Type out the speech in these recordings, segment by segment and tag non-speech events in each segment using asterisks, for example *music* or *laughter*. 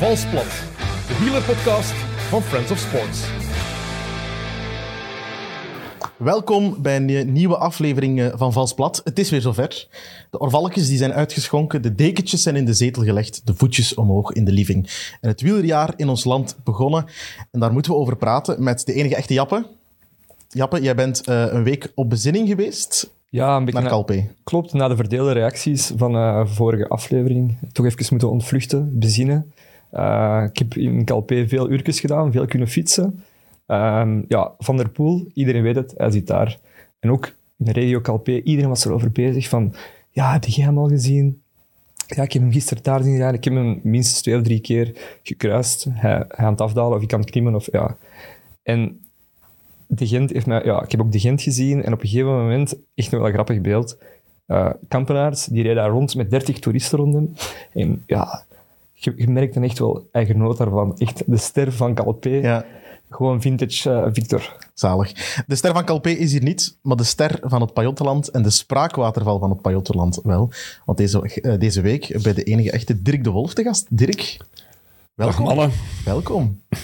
Valsplat, de wielerpodcast van Friends of Sports. Welkom bij een nieuwe aflevering eh, van Valsplat. Het is weer zover. De orvalletjes die zijn uitgeschonken, de dekentjes zijn in de zetel gelegd, de voetjes omhoog in de living. En het wielerjaar in ons land begonnen. En daar moeten we over praten met de enige echte Jappe. Jappe, jij bent uh, een week op bezinning geweest. Ja, een beetje naar Calpe. klopt, na de verdeelde reacties van uh, vorige aflevering. Toch even moeten ontvluchten, bezinnen. Uh, ik heb in Calpe veel uurtjes gedaan, veel kunnen fietsen. Um, ja, Van der Poel, iedereen weet het, hij zit daar. En ook in de regio Calpe, iedereen was erover bezig van, ja, heb jij hem al gezien? Ja, ik heb hem gisteren daar zien gaan. Ik heb hem minstens twee of drie keer gekruist. Hij, aan het afdalen of ik kan klimmen. Of, ja. En de Gent heeft mij... Ja, ik heb ook de Gent gezien en op een gegeven moment, echt nog wel een grappig beeld, uh, kampenaars, die reden daar rond met 30 toeristen rond hem. En ja, je, je merkt dan echt wel eigen daarvan. Echt de ster van Calpe. Ja. Gewoon vintage uh, Victor. Zalig. De ster van Calpe is hier niet, maar de ster van het Pajottenland en de spraakwaterval van het Pajottenland wel. Want deze, uh, deze week bij de enige echte Dirk de Wolf te gast. Dirk, welkom. Dag mannen. Welkom. Het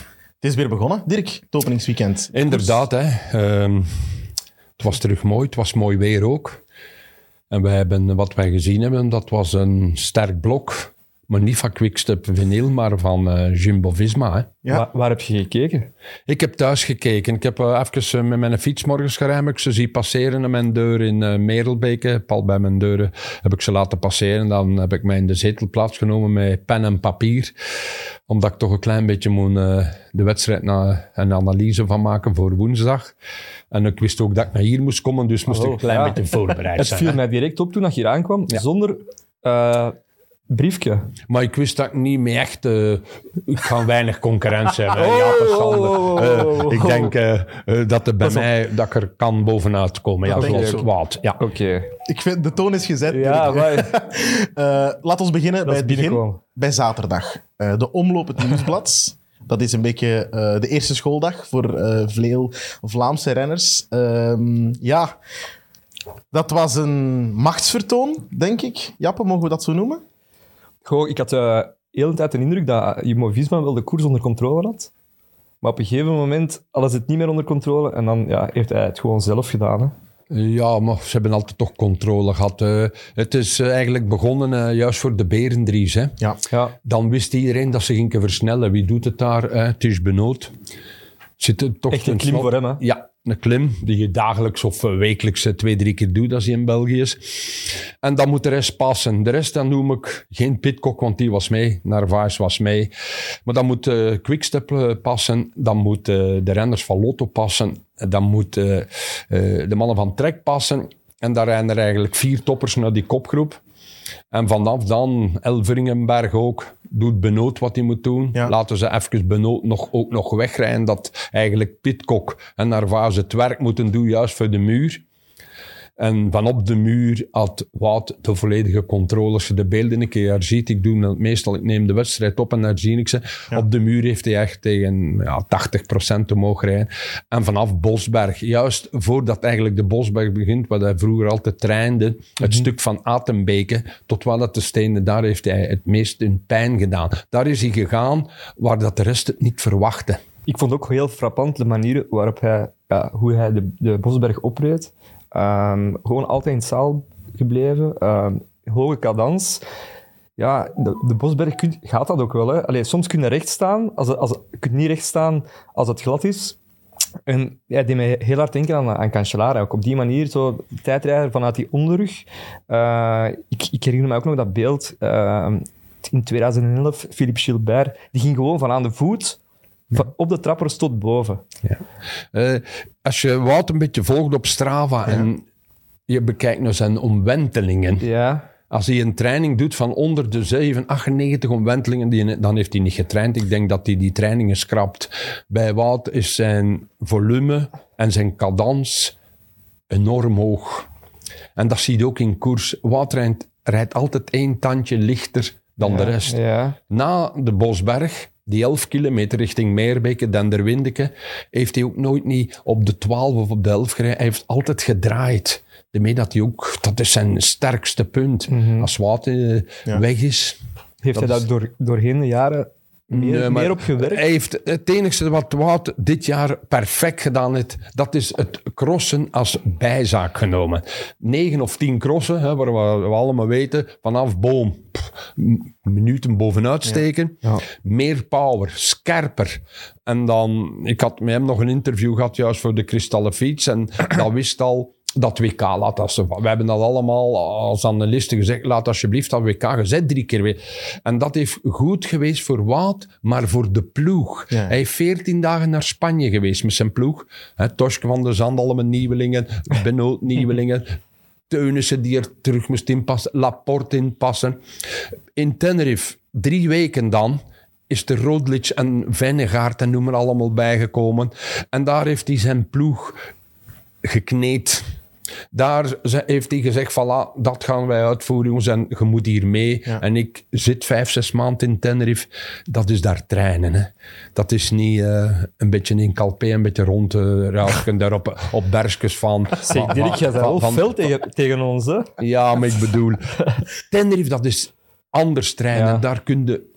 is weer begonnen, Dirk, het openingsweekend. Inderdaad, hè. Um, het was terug mooi, het was mooi weer ook. En wij hebben, wat wij gezien hebben, dat was een sterk blok. Maar niet van Quickstep Vinyl, maar van uh, Jumbo-Visma. Hè. Ja. Waar, waar, heb je gekeken? Ik heb thuis gekeken. Ik heb uh, even uh, met mijn fiets morgens gereden. Ik ze zie passeren aan mijn deur in uh, Merelbeke. Pal bij mijn deuren heb ik ze laten passeren. Dan heb ik mij in de zetel plaatsgenomen met pen en papier. Omdat ik toch een klein beetje moet de wedstrijd na, een analyse van maken voor woensdag. En ik wist ook dat ik naar hier moest komen, dus moest oh, ik een klein ja. beetje voorbereid *laughs* zijn. Het viel mij direct op toen ik hier aankwam, ja. zonder briefje. Maar ik wist dat ik niet meer echt... Uh, ik ga weinig concurrentie hebben. Oh, ja, oh, uh, ik denk uh, dat er bij mij dat ik er kan bovenuit komen. Ja, zoals wat. Ja. Oké. Okay. Ik vind, de toon is gezet. Ja, *laughs* laat ons beginnen dat bij het begin. Bij zaterdag. de omloop het nieuwsblad. Dat is een beetje de eerste schooldag voor veel Vlaamse renners. Ehm, ja, dat was een machtsvertoon, denk ik. Jappe, mogen we dat zo noemen? Goh, ik had uh, de hele tijd de indruk dat Jumbo-Visma wel de koers onder controle had. Maar op een gegeven moment hadden ze het niet meer onder controle en dan ja, heeft hij het gewoon zelf gedaan. Hè. Ja, maar ze hebben altijd toch controle gehad. Uh, het is uh, eigenlijk begonnen uh, juist voor de Berendries. Hè. Ja. Ja. Dan wist iedereen dat ze gingen versnellen. Wie doet het daar? het is Benoot. Zit het toch Echt een klim voor hem, hè? Ja, een klim die je dagelijks of wekelijks twee, drie keer doet als hij in België is. En dan moet de rest passen. De rest dan noem ik geen Pitcock, want die was mee. Narvaez was mee. Maar dan moet uh, Quickstep passen. Dan moet uh, de renners van Lotto passen. Dan moet uh, de mannen van Trek passen. En daar rijden er eigenlijk vier toppers naar die kopgroep. En vanaf dan, Elveringenberg ook, doet Benoot wat hij moet doen. Ja. Laten ze even Benoot nog, ook nog wegrijden. Dat eigenlijk Pitcock en Narvaez het werk moeten doen, juist voor de muur. En vanop de muur had Wout de volledige controle. Als je de beelden een keer ziet, ik doe dat meestal, ik neem de wedstrijd op en daar zie ik ze. Ja. Op de muur heeft hij echt tegen ja, 80% omhoog rijden. En vanaf Bosberg, juist voordat eigenlijk de Bosberg begint, waar hij vroeger altijd trainde, het Mhm. stuk van Atenbeke tot waar dat de stenen, daar heeft hij het meest in pijn gedaan. Daar is hij gegaan waar dat de rest het niet verwachtte. Ik vond ook heel frappant de manier waarop hij, ja, hoe hij de, de Bosberg opreed. Um, gewoon altijd in zaal gebleven. Um, hoge cadans. Ja, de, de Bosberg gaat dat ook wel. Hè. Allee, soms kun je recht staan. Als, als, je kunt niet recht staan als het glad is. En ja, die mij heel hard denken aan, aan Cancellara. Ook op die manier, zo tijdrijder vanuit die onderrug. Uh, ik, ik herinner me ook nog dat beeld uh, in 2011. Philippe Gilbert, die ging gewoon van aan de voet op de trappers tot boven. Ja. Uh, als je Wout een beetje volgt op Strava ja. en je bekijkt naar zijn omwentelingen. Ja. Als hij een training doet van onder de 7, 98 omwentelingen, die, dan heeft hij niet getraind. Ik denk dat hij die trainingen schrapt. Bij Wout is zijn volume en zijn cadans enorm hoog. En dat zie je ook in koers. Wout rijdt, rijdt altijd één tandje lichter dan ja. de rest. Ja. Na de Bosberg die 11 kilometer richting Meerbeke, Denderwindeke, heeft hij ook nooit niet op de 12 of op de 11 gereden. Hij heeft altijd gedraaid. Daarmee dat hij ook, dat is zijn sterkste punt. Mhm. Als Wout uh, Ja. weg is. Heeft Dat hij is- dat door, doorheen de jaren meer, Nee, maar meer op gewerkt? Hij heeft het enige wat Wout dit jaar perfect gedaan heeft, dat is het crossen als bijzaak genomen. Negen of tien crossen, hè, waar we, we allemaal weten, vanaf boom, pff, minuten bovenuit steken. Ja. Meer power, scherper. En dan, ik had met hem nog een interview gehad, juist voor de Kristallen Fiets, en dat wist al dat WK laat als we hebben dat allemaal als analisten gezegd, laat alsjeblieft dat WK gezet drie keer weer. En dat heeft goed geweest voor Wout, maar voor de ploeg. Ja. Hij heeft veertien dagen naar Spanje geweest met zijn ploeg. Toske van der Zand, allemaal nieuwelingen, *laughs* Benoot nieuwelingen. Teunissen die er terug moest inpassen, Laporte inpassen. In Tenerife, drie weken dan, is de Roglic en Vennegaard en noem maar allemaal bijgekomen. En daar heeft hij zijn ploeg gekneed. Daar heeft hij gezegd, voilà, dat gaan wij uitvoeren, jongens, en je moet hier mee. Ja. En ik zit vijf, zes maanden in Tenerife. Dat is daar trainen. Hè. Dat is niet eh, een beetje in Calpe, een beetje rond uh, daar op, op bergjes van... *laughs* Zeg, van- Dirk, jij wel fel tegen, tegen ons, hè? ja, maar ik bedoel, *laughs* Tenerife, dat is anders trainen. Ja. Daar kun je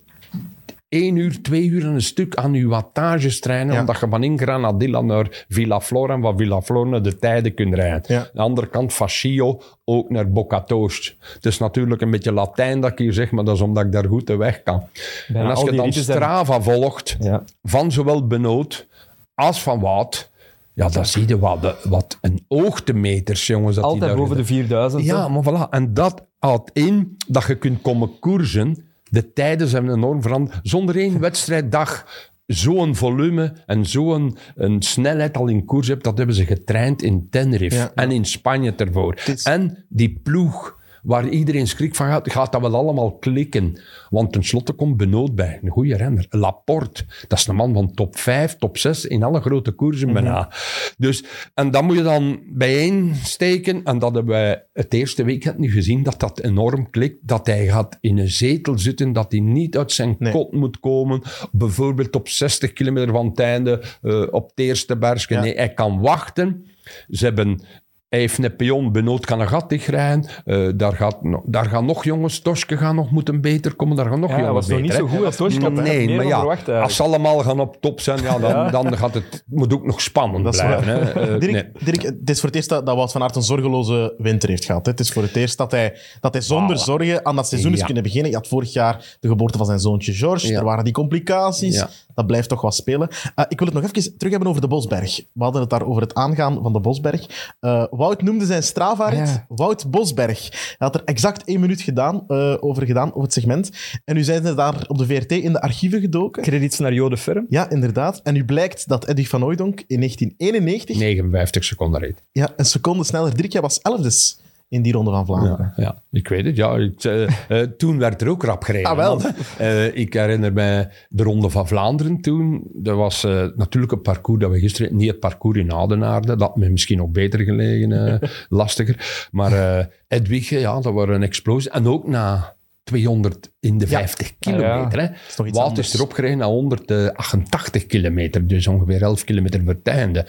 één uur, twee uur en een stuk aan je wattages trainen, Ja. omdat je van in Granadilla naar Villaflor en van Villaflor naar de tijden kunt rijden. Ja. Aan de andere kant, Fascio ook naar Bocatoos. Het is natuurlijk een beetje Latijn dat ik hier zeg, maar dat is omdat ik daar goed de weg kan. Bijna en als al je dan Strava volgt, Ja. van zowel Benoot als van Wout, ja, dan zie je wat, de- wat een oogtemeters, jongens. Dat die Altijd daar boven de 4000. ja, maar voilà. En dat houdt in dat je kunt komen koersen. De tijden zijn enorm veranderd. Zonder één *laughs* wedstrijddag zo'n volume en zo'n een snelheid al in koers hebt, dat hebben ze getraind in Tenerife Ja. en in Spanje ervoor. is- En die ploeg waar iedereen schrik van gaat, gaat dat wel allemaal klikken. Want tenslotte komt Benoot bij, een goede renner. Laporte, dat is een man van top 5, top 6 in alle grote koersen bijna. Dus, en dat moet je dan bijeensteken. En dat hebben wij het eerste weekend nu gezien, dat dat enorm klikt. Dat hij gaat in een zetel zitten, dat hij niet uit zijn Nee. kot moet komen. Bijvoorbeeld op 60 kilometer van het einde, eh, op het eerste bergje. Ja. Nee, hij kan wachten. Ze hebben... Hij heeft een pion, Benoot kan een gat dichtrijden. Eh, daar, gaat, daar gaan nog jongens, Toske gaan nog moeten beter komen. Daar gaan nog Ja, hij jongens was nog niet beter, zo goed als Toske. had Nee, meer maar ja, verwacht als ze allemaal gaan op top zijn, ja, dan, Ja. dan gaat het, moet ook nog spannend Dat blijven. Hè. Eh, Dirk, nee. Dirk, het is voor het eerst dat, dat Wout van Aert een zorgeloze winter heeft gehad. Hè. Het is voor het eerst dat hij, dat hij zonder Voilà. zorgen aan dat seizoen is kunnen beginnen. Hij had vorig jaar de geboorte van zijn zoontje George. Er waren die complicaties. Dat blijft toch wat spelen. Eh, ik wil het nog even terug hebben over de Bosberg. We hadden het daar over het aangaan van de Bosberg. Eh, Wout noemde zijn Strava-rit Ja. Wout Bosberg. Hij had er exact één minuut gedaan, eh, over gedaan, over het segment. En nu zijn ze daar op de VRT in de archieven gedoken. Credits naar Jode Ferm. Ja, inderdaad. En nu blijkt dat Eddie van Hooijdonk in 1991 59 seconden reed. ja, een seconde sneller. Dirk, jij was elfdes in die ronde van Vlaanderen. Ja, ja, ik weet het. Ja, ik, eh, eh, toen werd er ook rap gereden. Ah, wel. Eh, ik herinner mij de Ronde van Vlaanderen toen. Dat was natuurlijk een parcours dat we gisteren... Niet het parcours in Adenaarde. Dat had me misschien ook beter gelegen. *laughs* lastiger. Maar Edwige, ja, dat was een explosie. En ook na 200 in de 50 kilometer. Hè. is Wout is erop gereden naar 188 kilometer. Dus ongeveer 11 kilometer voor het einde.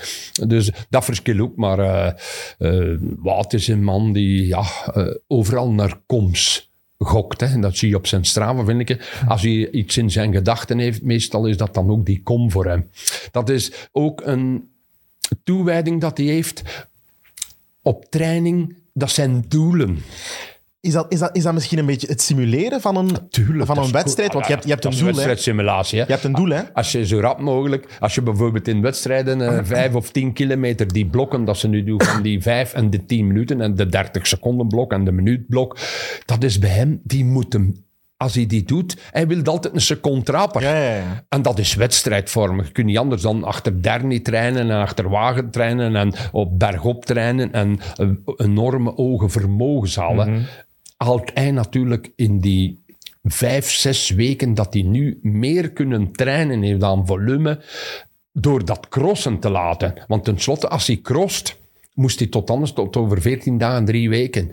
Dus dat verschil ook. Maar Wout is een man die ja, eh, overal naar koms gokt. Hè. En dat zie je op zijn Strava, vind ik. Als hij iets in zijn gedachten heeft, meestal is dat dan ook die kom voor hem. Dat is ook een toewijding dat hij heeft op training. Dat zijn doelen. Is, dat, is, dat, is dat misschien een beetje het simuleren van een, Tuurlijk, van een wedstrijd? Want je hebt, je hebt een doel, hè? wedstrijdsimulatie. Je hebt een doel, hè? Als je zo rap mogelijk, als je bijvoorbeeld in wedstrijden eh, *clears throat* vijf of tien kilometer, die blokken dat ze nu doen van die vijf en de tien minuten en de dertig seconden blok en de minuutblok, dat is bij hem, die moet hem, als hij die doet, hij wil altijd een seconde trappen. Ja, ja, ja. En dat is wedstrijdvormig. Je kunt niet anders dan achter Derny trainen en achter Wagen trainen en op bergop trainen en eh, enorme ogen vermogens halen. Haalt hij natuurlijk in die vijf, zes weken dat hij nu meer kunnen trainen heeft aan volume, door dat crossen te laten. Want tenslotte, als hij crost, moest hij tot anders, tot over 14 dagen, drie weken,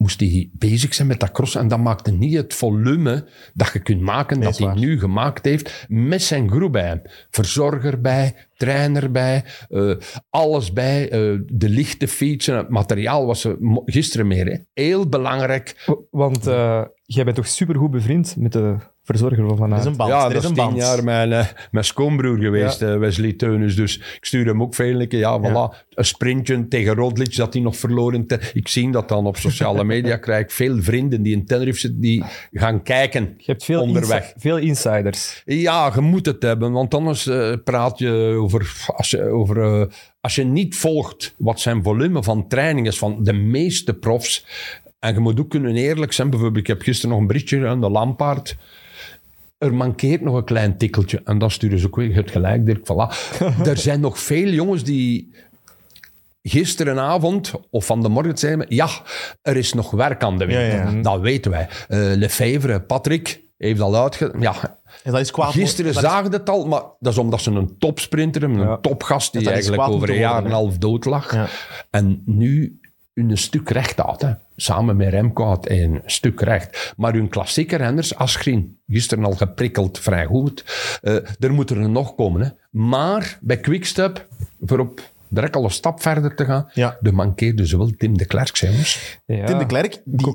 moest hij bezig zijn met dat crossen. En dat maakte niet het volume dat je kunt maken, dat hij nu gemaakt heeft, met zijn groep bij hem. Verzorger bij, trainer bij, eh, alles bij, eh, de lichte fietsen, het materiaal was er gisteren meer. Hè. Heel belangrijk. Want eh, jij bent toch supergoed bevriend met de verzorger van Er is een band. Ja, er dat is tien band. jaar mijn, eh, mijn schoonbroer geweest, eh, Wesley Teunus. Dus ik stuur hem ook veel een keer. Ja, voilà. Een sprintje tegen Rodlic dat hij nog verloren. te- Ik zie dat dan op sociale *laughs* media. krijg ik veel vrienden die in Tenerife zitten, die gaan kijken Je hebt veel, onderweg. insi- veel insiders. Ja, je moet het hebben, want anders eh, praat je over... Als je, over eh, als je niet volgt wat zijn volume van training is van de meeste profs... En je moet ook kunnen eerlijk zijn. Bijvoorbeeld, ik heb gisteren nog een berichtje aan de Lampaard. Er mankeert nog een klein tikkeltje. En dan sturen ze ook weer het gelijk, Dirk. Voilà. *laughs* er zijn nog veel jongens die gisterenavond of van de morgen zeiden... Ja, er is nog werk aan de winkel. Ja, ja. Dat weten wij. Eh Lefevre, Patrick, heeft al uitge... Ja, En dat is kwaad. Gisteren dat is- zagen het al, maar dat is omdat ze een topsprinter hebben, een Ja. topgast die Dat eigenlijk over een jaar en een half dood lag. Ja. En nu hun stuk recht had. Hè. Samen met Remco had hij een stuk recht. Maar hun klassieke renners, Aschrin, gisteren al geprikkeld, vrij goed. eh er moeten er nog komen. Hè. Maar bij Quickstep, voor op direct al een stap verder te gaan, Ja. de mankeerde zowel Tim de Klerk, zijn. Ja. Tim de Klerk, die,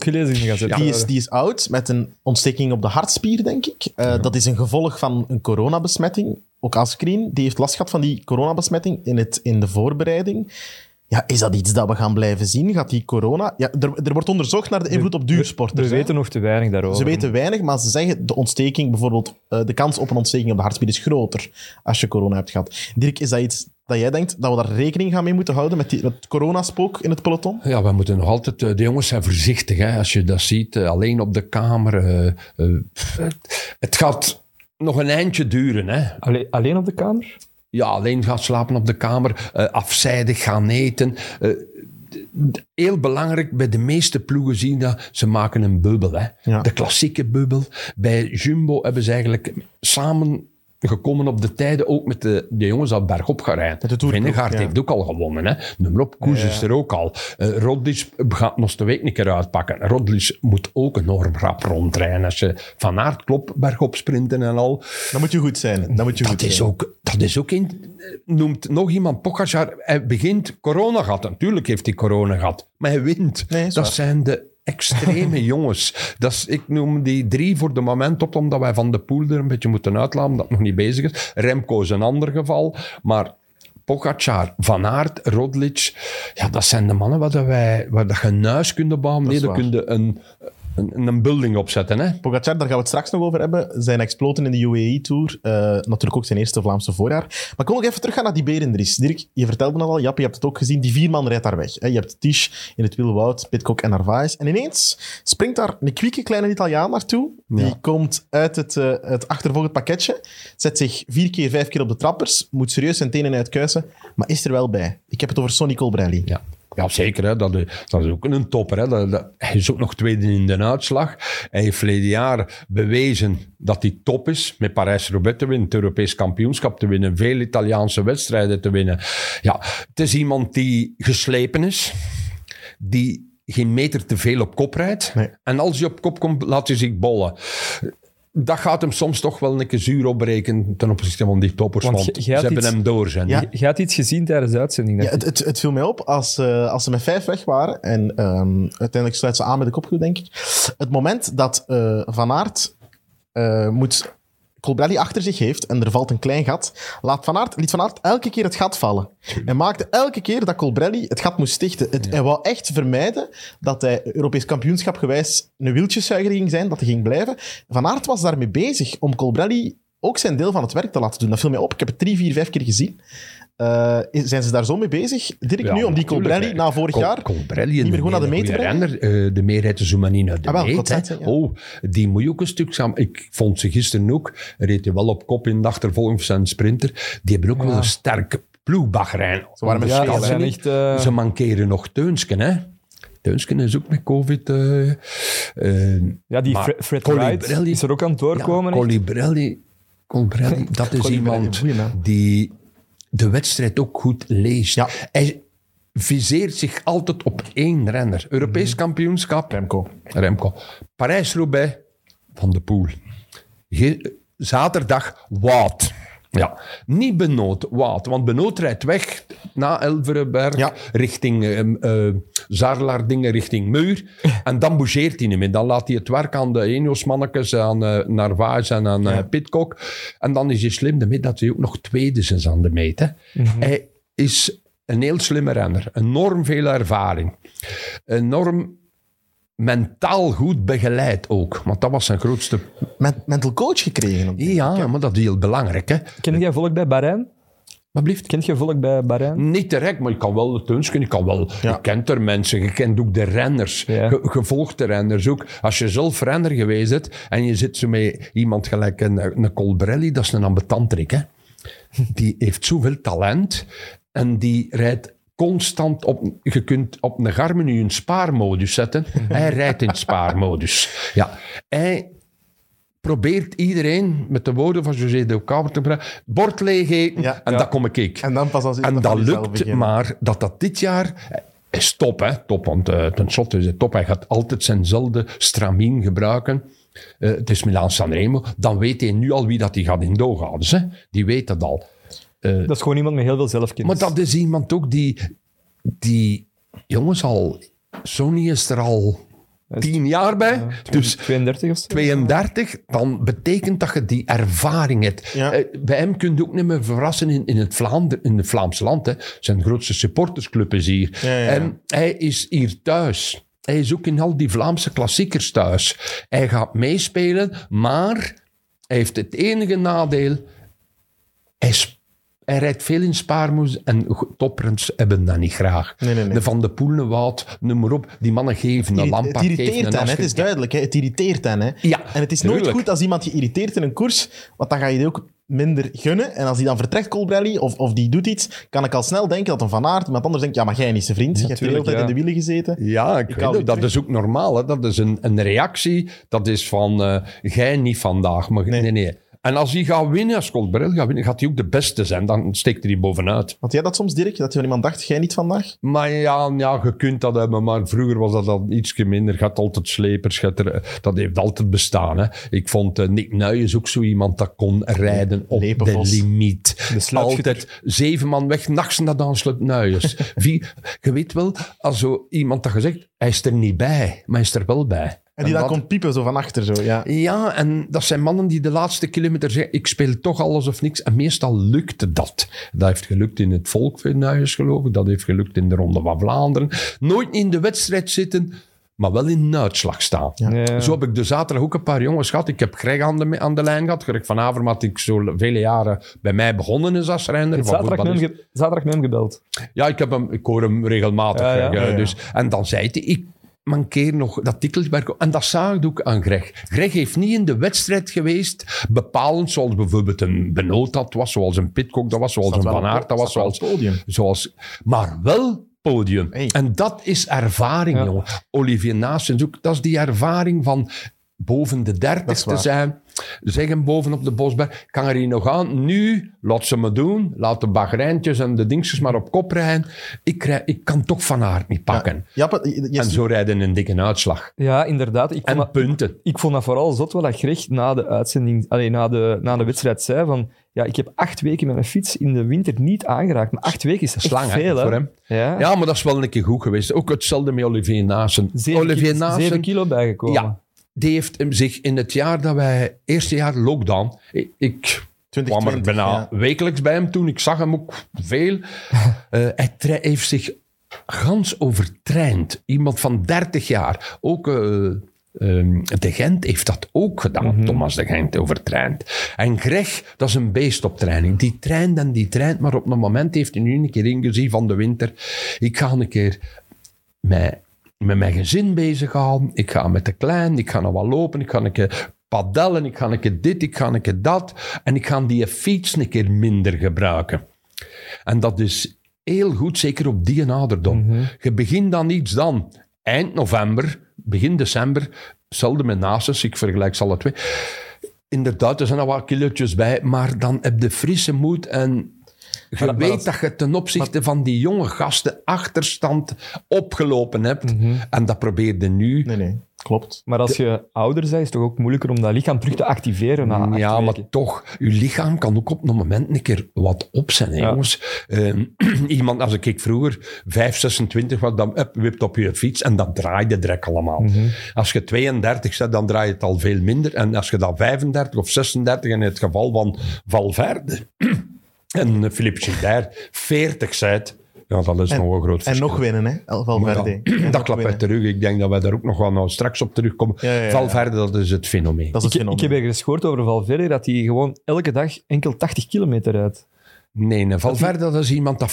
die, is, die is oud met een ontsteking op de hartspier, denk ik. Eh, Dat is een gevolg van een coronabesmetting. Ook Askreen, die heeft last gehad van die coronabesmetting in, het, in de voorbereiding. Ja, is dat iets dat we gaan blijven zien? Gaat die corona... Ja, er, er wordt onderzocht naar de invloed op We duursporters. hè. weten nog te weinig daarover. Ze weten weinig, maar ze zeggen de ontsteking, bijvoorbeeld, eh, de kans op een ontsteking op de hartspier is groter als je corona hebt gehad. Dirk, is dat iets dat jij denkt dat we daar rekening gaan mee moeten houden met die, het coronaspook in het peloton? Ja, we moeten nog altijd... eh, De jongens zijn voorzichtig, hè, als je dat ziet. eh, Alleen op de kamer. het, het gaat nog een eindje duren, hè. Alleen, alleen op de kamer? Ja, alleen gaan slapen op de kamer, eh, afzijdig gaan eten. Eh, heel belangrijk, bij de meeste ploegen zien dat ze maken een bubbel. Hè. Ja. De klassieke bubbel. Bij Jumbo hebben ze eigenlijk samen gekomen op de tijden, ook met de, de jongens dat bergop gaan rijden. De ja. heeft ook al gewonnen. Hè. Nummer op, Koes is er ook al. Uh, gaat nog de week een keer uitpakken. Rodlic moet ook enorm rap rondrijden. Als je van aard klopt, bergop sprinten en al. Dan moet je goed zijn. Dan moet je goed Dat is, zijn. ook, dat is ook in, noemt nog iemand Pogacar. Hij begint corona gehad. Natuurlijk heeft hij corona gehad. Maar hij wint. Nee, dat zijn de extreme *laughs* jongens. Dat is, ik noem die drie voor de moment op, omdat wij van de pool er een beetje moeten uitlaten, dat nog niet bezig is. Remco is een ander geval. Maar Pogacar, Van Aert, Rodlic, ja, dat zijn de mannen waar, dat wij, waar dat je een huis kunt bouwen. Nee, waar. kun je een, een, een building opzetten. Hè? Pogacar, daar gaan we het straks nog over hebben. Zijn exploten in de UAE-tour. eh, natuurlijk ook zijn eerste Vlaamse voorjaar. Maar ik wil nog even teruggaan naar die Berendries. Dirk, je vertelde het al. Jap, je hebt het ook gezien. Die vier man rijdt daar weg. Hè. Je hebt Tisch in het Wilwoud, Pitcock en Narvaez. En ineens springt daar een kwieke kleine Italiaan naartoe. Die komt uit het, eh, het achtervolgend pakketje. Zet zich vier keer, vijf keer op de trappers. Moet serieus zijn tenen uitkuisen. Maar is er wel bij. Ik heb het over Sonny Colbrelli. Ja. Ja, zeker. Hè. Dat, is, dat is ook een topper. Hè. Dat, dat- hij is ook nog tweede in de uitslag. Hij heeft verleden jaar bewezen dat hij top is. Met Parijs-Roubaix te winnen, het Europees kampioenschap te winnen, veel Italiaanse wedstrijden te winnen. Ja, het is iemand die geslepen is, die geen meter te veel op kop rijdt. Nee. En als hij op kop komt, laat hij zich bollen. Dat gaat hem soms toch wel een keer zuur opbreken ten opzichte van die toppers. Want ze hebben iets- hem door zijn. Ja. Je had iets gezien tijdens de uitzending. Ja, het, het viel mij op als, eh, als ze met vijf weg waren. En ehm, uiteindelijk sluit ze aan met de kopgroep, denk ik. Het moment dat eh, Van Aert eh, moet Colbrelli achter zich heeft en er valt een klein gat, laat Van Aert, liet Van Aert elke keer het gat vallen. En maakte elke keer dat Colbrelli het gat moest stichten. Het, Hij wou echt vermijden dat hij Europees kampioenschap gewijs een wieltjeszuiger ging zijn, dat hij ging blijven. Van Aert was daarmee bezig om Colbrelli ook zijn deel van het werk te laten doen. Dat viel mij op. Ik heb het drie, vier, vijf keer gezien. Eh, is- zijn ze daar zo mee bezig, Dirk, Ja, nu, om die Colbrelli na vorig Col- jaar... Colbrelli, niet meer gewoon naar de meet te brengen? renner. Eh, de meer rijdt de Zoumani naar de Ah, wel, meet. ja. Oh, die moet je ook een stuk samen... Ik vond ze gisteren ook. Reed hij wel op kop in de achtervolging van zijn sprinter. Die hebben ook wel een sterke ploegbaggerijn. Ze waren met Ja, veel, dat hè. zijn echt... eh, Ze mankeren nog Teunsken, hè. Teunsken is ook met covid... ja, die maar Fre- Fred Wright Colbrelli- is er ook aan het doorkomen. Ja, echt. Colbrelli, dat is iemand die de wedstrijd ook goed leest. Ja. Hij viseert zich altijd op één renner. Europees Mhm. kampioenschap, Remco. Remco. Parijs-Roubaix, Van de Poel. Zaterdag, Wout. Ja, niet Benoot. Want Benoot rijdt weg na Elverenberg Ja. richting uh, richting Muur. En dan bougeert hij niet meer. Dan laat hij het werk aan de Enios-mannetjes, aan uh, Narvaez en aan uh, Pitcock. En dan is hij slim ermee dat hij ook nog tweede is aan de meet. Hè. Hij is een heel slimme renner. Enorm veel ervaring. Enorm mentaal goed begeleid ook. Want dat was zijn grootste... Met, mental coach gekregen. op Ja, maar dat is heel belangrijk. Hè. Ken jij volk bij Bahrein? Wat blieft? Kent je volk bij Bahrein? Niet direct, maar je kan wel het tunsken. Je, kan wel, Ja. je kent er mensen, je kent ook de renners. Ja. Je, je volgt de renners ook. Als je zelf renner geweest bent en je zit zo met iemand gelijk een, een Colbrelli, dat is een ambetanterik. Hè? Die heeft zoveel talent en die rijdt constant op... Je kunt op een Garmin nu een spaarmodus zetten. *laughs* Hij rijdt in spaarmodus. Ja. Hij probeert iedereen, met de woorden van José de Kouwer te brengen, bord leeg eten Ja. en Ja. dat kom ik ik. En dan pas als En dat lukt, maar dat dat dit jaar eh, is top, hè? Top, want uh, tenslotte is het top. Hij gaat altijd zijnzelfde stramien gebruiken. Eh, het is Milaan Sanremo. Dan weet hij nu al wie dat hij gaat in. Dus, hè? Die weet dat al. Dat is gewoon iemand met heel veel zelfkennis. Maar dat is iemand ook die, die jongens al, Sony is er al tien jaar bij. Dus 32 of zo? 32, dan betekent dat je die ervaring hebt. Ja. Eh, bij hem kun je ook niet meer verrassen in, in, het Vlaander, in het Vlaams land. Hè. Zijn grootste supportersclub is hier. Ja, ja, ja. En hij is hier thuis. Hij is ook in al die Vlaamse klassiekers thuis. Hij gaat meespelen, maar hij heeft het enige nadeel. Hij, sp- hij rijdt veel in spaarmoes en toprens hebben dat niet graag. Nee, nee, nee. De Van de Poelen, Wout, noem maar op. Die mannen geven een Lampaard, het irriteert hen, het is duidelijk. Hè. Het irriteert hen. Hè. Ja, en het is nooit tuurlijk. goed als iemand je irriteert in een koers, want dan ga je die ook minder gunnen. En als die dan vertrekt, Colbrelli, of, of die doet iets, kan ik al snel denken dat een Van Aert, iemand anders denkt, ja, maar jij niet zijn vriend. je hebt de hele tijd ja. in de wielen gezeten. Ja, ik, Ik weet het. dat terug. is ook normaal. Hè. Dat is een, een reactie. Dat is van, eh jij niet vandaag. Maar, nee. Nee. nee, En als hij gaat winnen, als Colbrel gaat winnen, gaat hij ook de beste zijn. Dan steekt hij bovenuit. Had jij dat soms, Dirk? Dat je van iemand dacht, jij niet vandaag? Maar ja, ja, je kunt dat hebben. Maar vroeger was dat dan iets minder. Had altijd slepers. er- dat heeft altijd bestaan. Hè. Ik vond eh, Nick Nuijs ook zo iemand dat kon rijden op Lepenvos. de limiet. De altijd zeven man weg, nachts naar dan sluit Nuijs. Wie, *laughs* je weet wel, als zo iemand dat gezegd, hij is er niet bij, maar hij is er wel bij. En die dan dat- komt piepen, zo van achter. Zo, ja. ja, en dat zijn mannen die de laatste kilometer zeggen: ik speel toch alles of niks. En meestal lukte dat. Dat heeft gelukt in het Volkvenhuis, geloof ik. Dat heeft gelukt in de Ronde van Vlaanderen. Nooit in de wedstrijd zitten, maar wel in een uitslag staan. Ja. Zo heb ik de zaterdag ook een paar jongens gehad. Ik heb Greg aan de, aan de lijn gehad. Greg van Avermaat, ik zo vele jaren bij mij begonnen is als renner. Zaterdag met, hem gebeld. Ja, ik, heb hem, ik hoor hem regelmatig. Greg, ja. Dus, en dan zei hij, ik mankeer nog dat tikkeltje. En dat zag ik ook aan Greg. Greg heeft niet in de wedstrijd geweest, bepalend, zoals bijvoorbeeld een Benoot dat was, zoals een Pitcock dat was, zoals Staat een Van Aert dat was, zoals, podium. zoals... Maar wel podium. Hey. En dat is ervaring, Ja. jongen. Olivier Naastens ook, dat is die ervaring van boven de dertig te waar. zijn. Zeggen boven op de bosberg, kan er hier nog aan? Nu, laat ze me doen. Laat de bagrijntjes en de dingetjes maar op kop rijden. Ik, rij, ik kan toch Van Aert niet pakken. Je- je- En zo rijden een dikke uitslag. Ja, inderdaad. Ik vond, En dat, punten. ik vond dat vooral zot wel dat Greg na de uitzending, allee, na, de, na de wedstrijd zei van ja, ik heb acht weken met mijn fiets in de winter niet aangeraakt. Maar acht weken is echt lang, hè, veel, hè? voor hem. Ja. Ja, maar dat is wel een keer goed geweest. Ook hetzelfde met Olivier Naassen. Zeven, Olivier kilo, Naassen, zeven kilo bijgekomen. Ja. Die heeft hem zich in het jaar dat wij... Eerste jaar lockdown. Ik, ik kwam er 2020, bijna ja. wekelijks bij hem toen. Ik zag hem ook veel. *laughs* Eh, hij heeft zich gans overtraind. Iemand van 30 jaar. Ook ehm, de Gent heeft dat ook gedaan. Thomas de Gent overtraind. En Greg, dat is een beest op training. Die traint en die traint. Maar op een moment heeft hij nu een keer ingezien van de winter. Ik ga een keer met, met mijn gezin bezig gaan. Ik ga met de klein. Ik ga nog wat lopen. Ik ga een keer padellen. Ik ga een keer dit. Ik ga een keer dat. En ik ga die fiets een keer minder gebruiken. En dat is heel goed, zeker op die ouderdom. Je begint dan iets dan. Eind november, begin december, hetzelfde met Nasus, ik vergelijk ze alle twee. Inderdaad, er zijn al wat kilootjes bij, maar dan heb je frisse moed en je Maar- maar weet dat- dat je ten opzichte van die jonge gasten achterstand opgelopen hebt. En dat probeerde nu Nee, nee. Klopt. Maar als je ouder bent, is het toch ook moeilijker om dat lichaam terug te activeren na acht Ja, maar toch, uw lichaam kan ook op een moment een keer wat op zijn, hè, Ja. jongens. Ehm, *clears throat* iemand, als ik vroeger 5, 26 was, dan up, wipt op je fiets en dan draaide direct allemaal. Mhm. Als je 32 bent, dan draai je het al veel minder. En als je dan 35 of 36, in het geval van Valverde *clears throat* en eh, Philippe Gilbert, 40 bent, ja, dat is En- nog een groot En verschil. nog winnen, hè? El Valverde. Ja, En dat klapt uit winnen. terug. Ik denk dat wij daar ook nog wel nou straks op terugkomen. Ja, ja, ja. Valverde, dat is het fenomeen. Dat is het Ik, ik fenomeen. heb ergens gehoord over Valverde dat hij gewoon elke dag enkel 80 kilometer rijdt. Nee, nee Valverde dat is iemand dat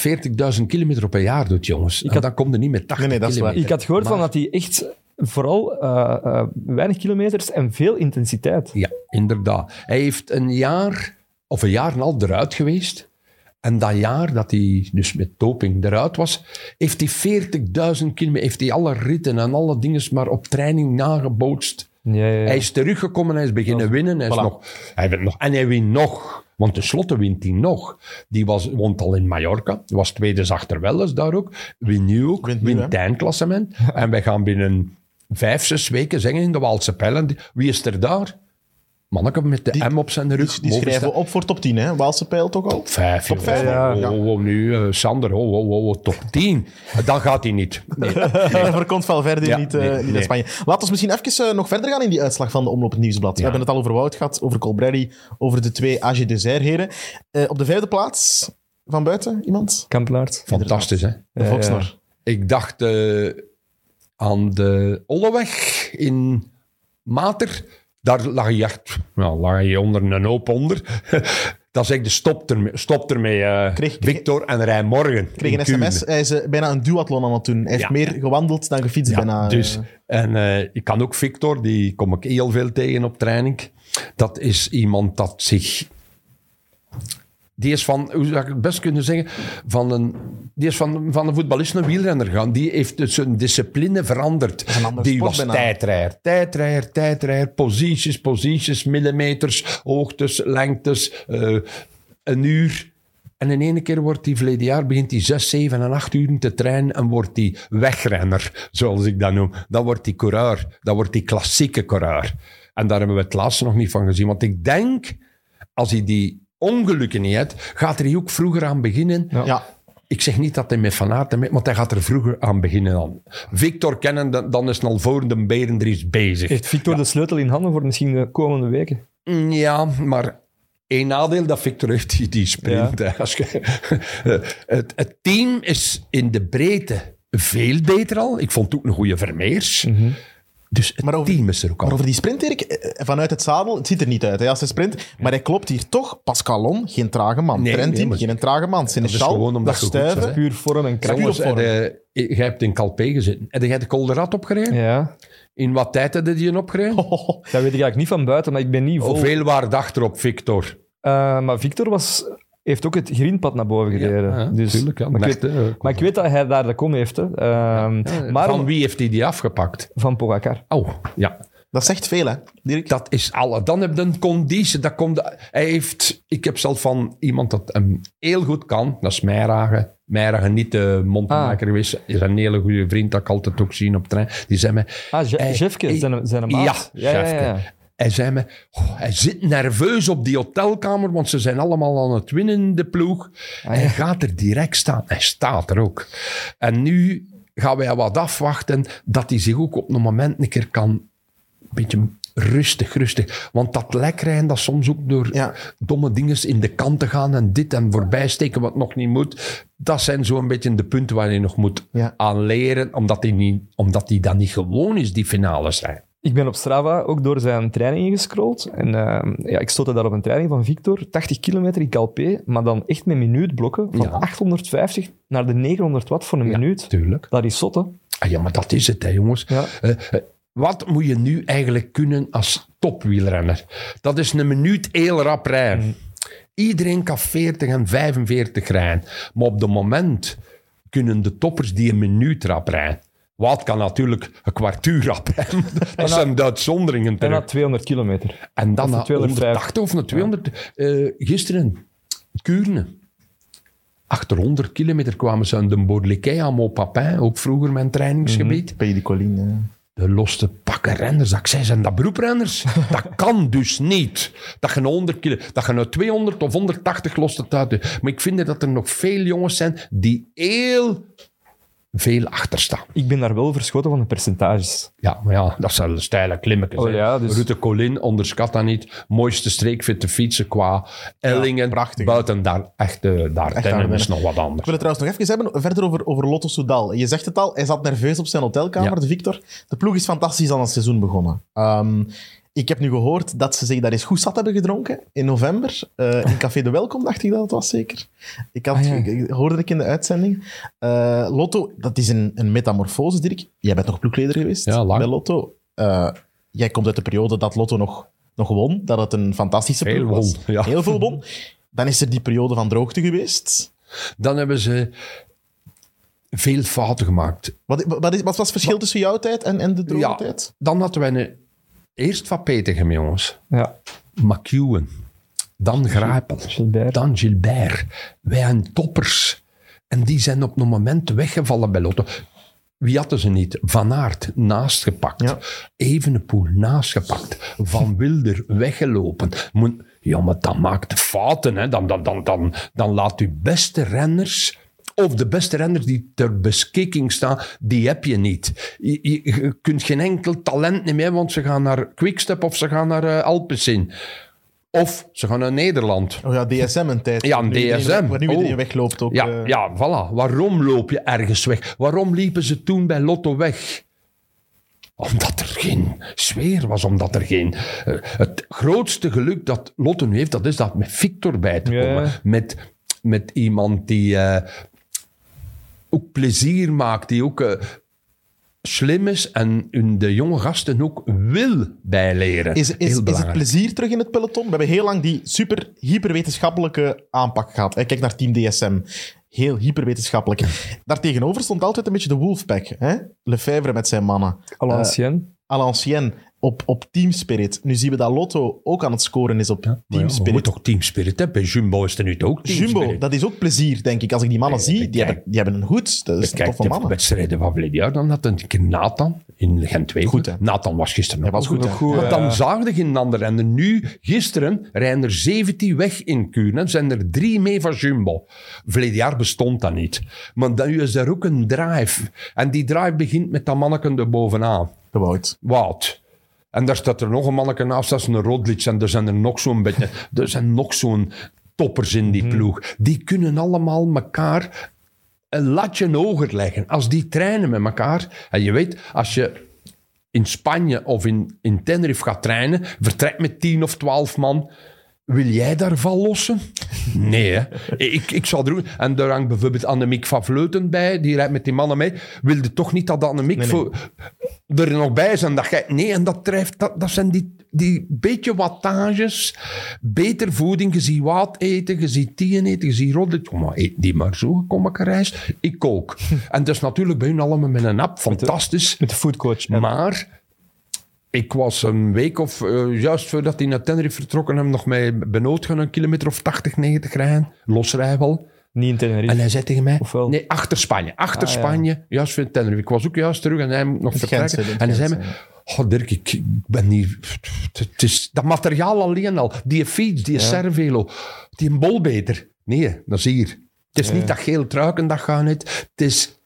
40.000 kilometer op een jaar doet, jongens. En had- dan komt er niet met 80 Nee, nee, dat is waar. kilometer. Ik had gehoord van dat hij echt vooral eh, eh, weinig kilometers en veel intensiteit. Ja, inderdaad. Hij heeft een jaar, of een jaar en een half eruit geweest. En dat jaar dat hij dus met doping eruit was, heeft hij 40.000 kilometer, heeft hij alle ritten en alle dingen maar op training nagebootst. Ja, ja, ja. Hij is teruggekomen, hij is beginnen winnen. Hij is nog, hij wint nog, en hij wint nog. Want tenslotte wint hij nog. Die was, woont al in Mallorca. Was tweede achter Welles daar ook. Wint nu ook. Wint eindklassement. *laughs* en wij gaan binnen vijf, zes weken zeggen in de Waalse Pijlen. Wie is er daar? Manneke met de Die- M op zijn rug. Die bovenste- schrijven we op voor top 10, hè? Waalse pijl toch al? Top 5. Top vijf, ja. Oh, oh, oh, nu, eh, Sander, oh, oh, oh, top 10. Dan gaat hij niet. *laughs* Nee. *laughs* Daarvoor komt Valverde Ja, niet, eh, nee, niet nee. uit Spanje. Laten we misschien even eh, nog verder gaan in die uitslag van de Omloop het Nieuwsblad. We hebben het al over Wout gehad, over Colbrelli, over de twee AG Dessert-heren. Eh, op de vijfde plaats, van buiten, iemand? Kampenaert. Fantastisch, hè? De Volksnor. Ik dacht eh, aan de Olleweg in Mater. Daar lag je echt, nou, lag je onder een hoop onder. Dan zeg ik de stop ermee, stop ermee eh, Kreeg- Victor en Rijn Morgen. kreeg een sms. Hij is eh, bijna een duathlon aan het doen. Hij heeft meer gewandeld dan gefietst. Ja, bijna, eh. dus, en eh, ik kan ook Victor, die kom ik heel veel tegen op training. Dat is iemand dat zich... Die is van, hoe zou ik het best kunnen zeggen, van een, die is van, van een voetballist naar wielrenner gaan. Die heeft dus zijn discipline veranderd. een Die was tijdrijder, tijdrijder, tijdrijder, posities, posities, millimeters, hoogtes, lengtes, eh, een uur. En in ene keer wordt hij verleden jaar, begint hij zes, zeven en acht uur te trainen en wordt hij wegrenner, zoals ik dat noem. Dan wordt hij coureur, dan wordt hij klassieke coureur. En daar hebben we het laatste nog niet van gezien. Want ik denk, als hij die ongelukken niet gaat er ook vroeger aan beginnen. Ja. Ja, Ik zeg niet dat hij met Van Aert, met- want hij gaat er vroeger aan beginnen. Dan. Victor kennen, dan- dan is voor de Berendries bezig. Heeft Victor de sleutel in handen voor misschien de komende weken? Mm, Ja, maar één nadeel dat Victor heeft, die, die sprint. Als je, *laughs* het, het team is in de breedte veel beter al. Ik vond het ook een goede Vermeers. Dus het Maar over- team is er ook al. maar over die sprint, Erik, eh, vanuit het zadel, het ziet er niet uit hè, als hij sprint, maar hij klopt hier toch. Pascalon, geen trage man. Nee, Trentin, nee, geen trage man. is Seneschal, gewoon omdat dat stuiven. Puur vorm en kracht. Jongens, Jongens, heb je- jij hebt in Calpe gezeten. Heb jij de Colderat opgereden? Ja, In wat tijd heb je die opgereden? *laughs* Oh, dat weet ik eigenlijk niet van buiten, maar ik ben niet vol. Hoeveel waren achterop, Victor? Eh, maar Victor was, heeft ook het greenpad naar boven gereden. Ja, dus, tuurlijk, ja. maar, ik weet, hè. maar ik weet dat hij daar de kom heeft. Hè. Ehm, maar Van om- wie heeft hij die afgepakt? van Pogacar. Oh, ja. dat zegt veel, hè, Dirk? Dat is alle. Dan heb je een conditie. Dat komt, hij heeft, ik heb zelf van iemand dat hem heel goed kan. Dat is Meijragen. Meijragen, niet de mondmaker Ah. geweest. Is een hele goede vriend dat ik altijd ook zie op trein. Die zei me... Ah, hij- Jefke, hij- zijn, zijn maat. Ja, Jefke. Hij zei me, oh, hij zit nerveus op die hotelkamer, want ze zijn allemaal aan het winnen in de ploeg. Ah, Hij gaat er direct staan. Hij staat er ook. En nu gaan wij wat afwachten dat hij zich ook op een moment een keer kan... Een beetje rustig, rustig. Want dat lekrijden, dat soms ook door Ja. domme dingen in de kant te gaan en dit en voorbij steken wat nog niet moet. Dat zijn zo'n beetje de punten waar je nog moet Ja. aan leren, omdat hij, niet, omdat hij dan niet gewoon is, die finales zijn. Ik ben op Strava ook door zijn training ingescrolld. En ehm, ja, ik stootte daar op een training van Victor, 80 kilometer in Calpe, maar dan echt met minuutblokken van Ja. 850 naar de 900 watt voor een minuut. Tuurlijk. Dat is zot, hè? Ah, ja, maar dat is het, hè, jongens. Ja. Eh, eh, wat moet je nu eigenlijk kunnen als topwielrenner? Dat is een minuut heel rap rijden. Iedereen kan 40 en 45 rijden. Maar op het moment kunnen de toppers die een minuut rap rijden. Wat kan natuurlijk een kwartuur rap. *laughs* Dat zijn de uitzonderingen En na 200 kilometer. En dan na de 250. 180 of naar 200. eh, gisteren, Kuurne. Achter 100 kilometer kwamen ze aan de Bordelikei aan Mont Papin, ook vroeger mijn trainingsgebied. Pays de Colline. De loste pakken renners. Dat ik zei, zijn dat beroeprenners? *laughs* dat kan dus niet. Dat je een 100 kilo, dat je een 200 of 180 lost het uit. Maar ik vind dat er nog veel jongens zijn die heel veel achter staan. Ik ben daar wel verschoten van de percentages. Ja, maar ja, dat zijn steile klimmetjes. Oh ja, dus- Rutte Colin, onderschat dat niet. Mooiste streek vindt te fietsen qua Ellingen. prachtig. Buiten daar, echt, eh, daar Echt tennen is nog wat Ik anders. wil het trouwens nog even hebben verder over, over Lotto Soudal. Je zegt het al, hij zat nerveus op zijn hotelkamer, Ja. de Victor. De ploeg is fantastisch aan het seizoen begonnen. Ehm, ik heb nu gehoord dat ze zich daar eens goed zat hebben gedronken in november. eh, in Café de Welkom, dacht ik dat het was zeker. Ik had, Ah, ja. ik- ik- hoorde ik in de uitzending. Eh, Lotto, dat is een, een metamorfose, Dirk. Jij bent nog ploegleider geweest Ja, lang. bij Lotto. Eh, jij komt uit de periode dat Lotto nog, nog won, dat het een fantastische ploeg was. ja. Heel veel won. Dan is er die periode van droogte geweest. Dan hebben ze veel fouten gemaakt. Wat, wat, is, wat was het verschil tussen jouw tijd en, en de droge Ja. tijd? Dan hadden wij een, eerst Van Petegem, jongens. Ja, McEwen. Dan Grijpel. Gilbert. Dan Gilbert. Wij zijn toppers. En die zijn op een moment weggevallen bij Lotto. Wie hadden ze niet? Van Aert naastgepakt. Ja. Evenepoel naastgepakt. Van *laughs* Wilder weggelopen. Moet- ja, maar dan maakt fouten. Hè. Dan, dan, dan, dan, dan laat uw beste renners... Of de beste renners die ter beschikking staan, die heb je niet. Je, je- je kunt geen enkel talent meer want ze gaan naar Quickstep of ze gaan naar uh, Alpecin. Of ze gaan naar Nederland. Oh ja, DSM een tijd. Ja, een Waar nu iedereen- DSM. Waar nu Oh. iedereen wegloopt ook. Ja, eh. ja, voilà. Waarom loop je ergens weg? Waarom liepen ze toen bij Lotto weg? Omdat er geen sfeer was, omdat er geen... eh, het grootste geluk dat Lotto nu heeft, dat is dat met Victor bij te komen. Met, met iemand die ook plezier maakt, die ook eh, slim is en de jonge gasten ook wil bijleren. Is, is, is het plezier terug in het peloton? We hebben heel lang die super hyperwetenschappelijke aanpak gehad. hè. Kijk naar Team DSM. Heel hyperwetenschappelijk. *laughs* Daartegenover stond altijd een beetje de Wolfpack. Hè? Lefebvre met zijn mannen. à Eh, à l'ancienne. Op, op Team Spirit. Nu zien we dat Lotto ook aan het scoren is op ja, Team maar je Spirit. moet toch Team Spirit hebben? Bij Jumbo is er nu ook Team Jumbo, dat is ook plezier, denk ik. Als ik die mannen Nee, zie, kijk, die hebben, die hebben een hoed. Dat is Kijk, toffe de mannen. wedstrijden van verleden jaar, dan had een keer Nathan in Gent 2. Goed, hè? Nathan was gisteren Hij nog was goed, hè. goed, ja. dan zagen er geen ander. En nu, gisteren, rijden er 17 weg in Kuurne. zijn er drie mee van Jumbo. Verleden jaar bestond dat niet. Maar dan is er ook een drive. En die drive begint met dat manneken er bovenaan. De Wout. Wout. En daar staat er nog een manneke naast, dat is een Rodlic. En er zijn er nog zo'n beetje... *laughs* Er zijn nog zo'n toppers in die ploeg. Die kunnen allemaal elkaar een latje hoger leggen. Als die trainen met elkaar... En je weet, als je in Spanje of in, in Tenerife gaat trainen, vertrekt met 10 of 12 man... Wil jij daar val lossen? Nee, hè. Ik, ik zou er ook... En daar hangt bijvoorbeeld Annemiek van Vleuten bij, die rijdt met die mannen mee. Wilde toch niet dat Annemiek Nee, nee. voor- er nog bij is en dat jij... Nee, en dat drijft... Dat, dat zijn die, die beetje wattages, beter voeding. Je ziet wat eten, je ziet tien eten, je ziet roddelen. Kom maar, eet die maar zo, kom ik reis. Ik ook. en dat is natuurlijk bij hun allemaal met een app, fantastisch. Met de foodcoach. Maar ik was een week of eh, juist voordat hij naar Tenerife vertrokken, hem nog met Benoot gaan een kilometer of 80, 90 rijden. Losrijwel. Niet in Tenerife. En hij zei tegen mij, Ofwel? nee, achter Spanje. Achter Ah, ja. Spanje, juist voor Tenerife. Ik was ook juist terug en hij moet nog vertrekken. En hij zei me, oh Dirk, ik, ik ben niet... Het is dat materiaal alleen al. Die fiets, die Cervelo, die een bol beter. Nee, dat is hier. Het is niet dat geel truiken, dat gaat niet. Het is...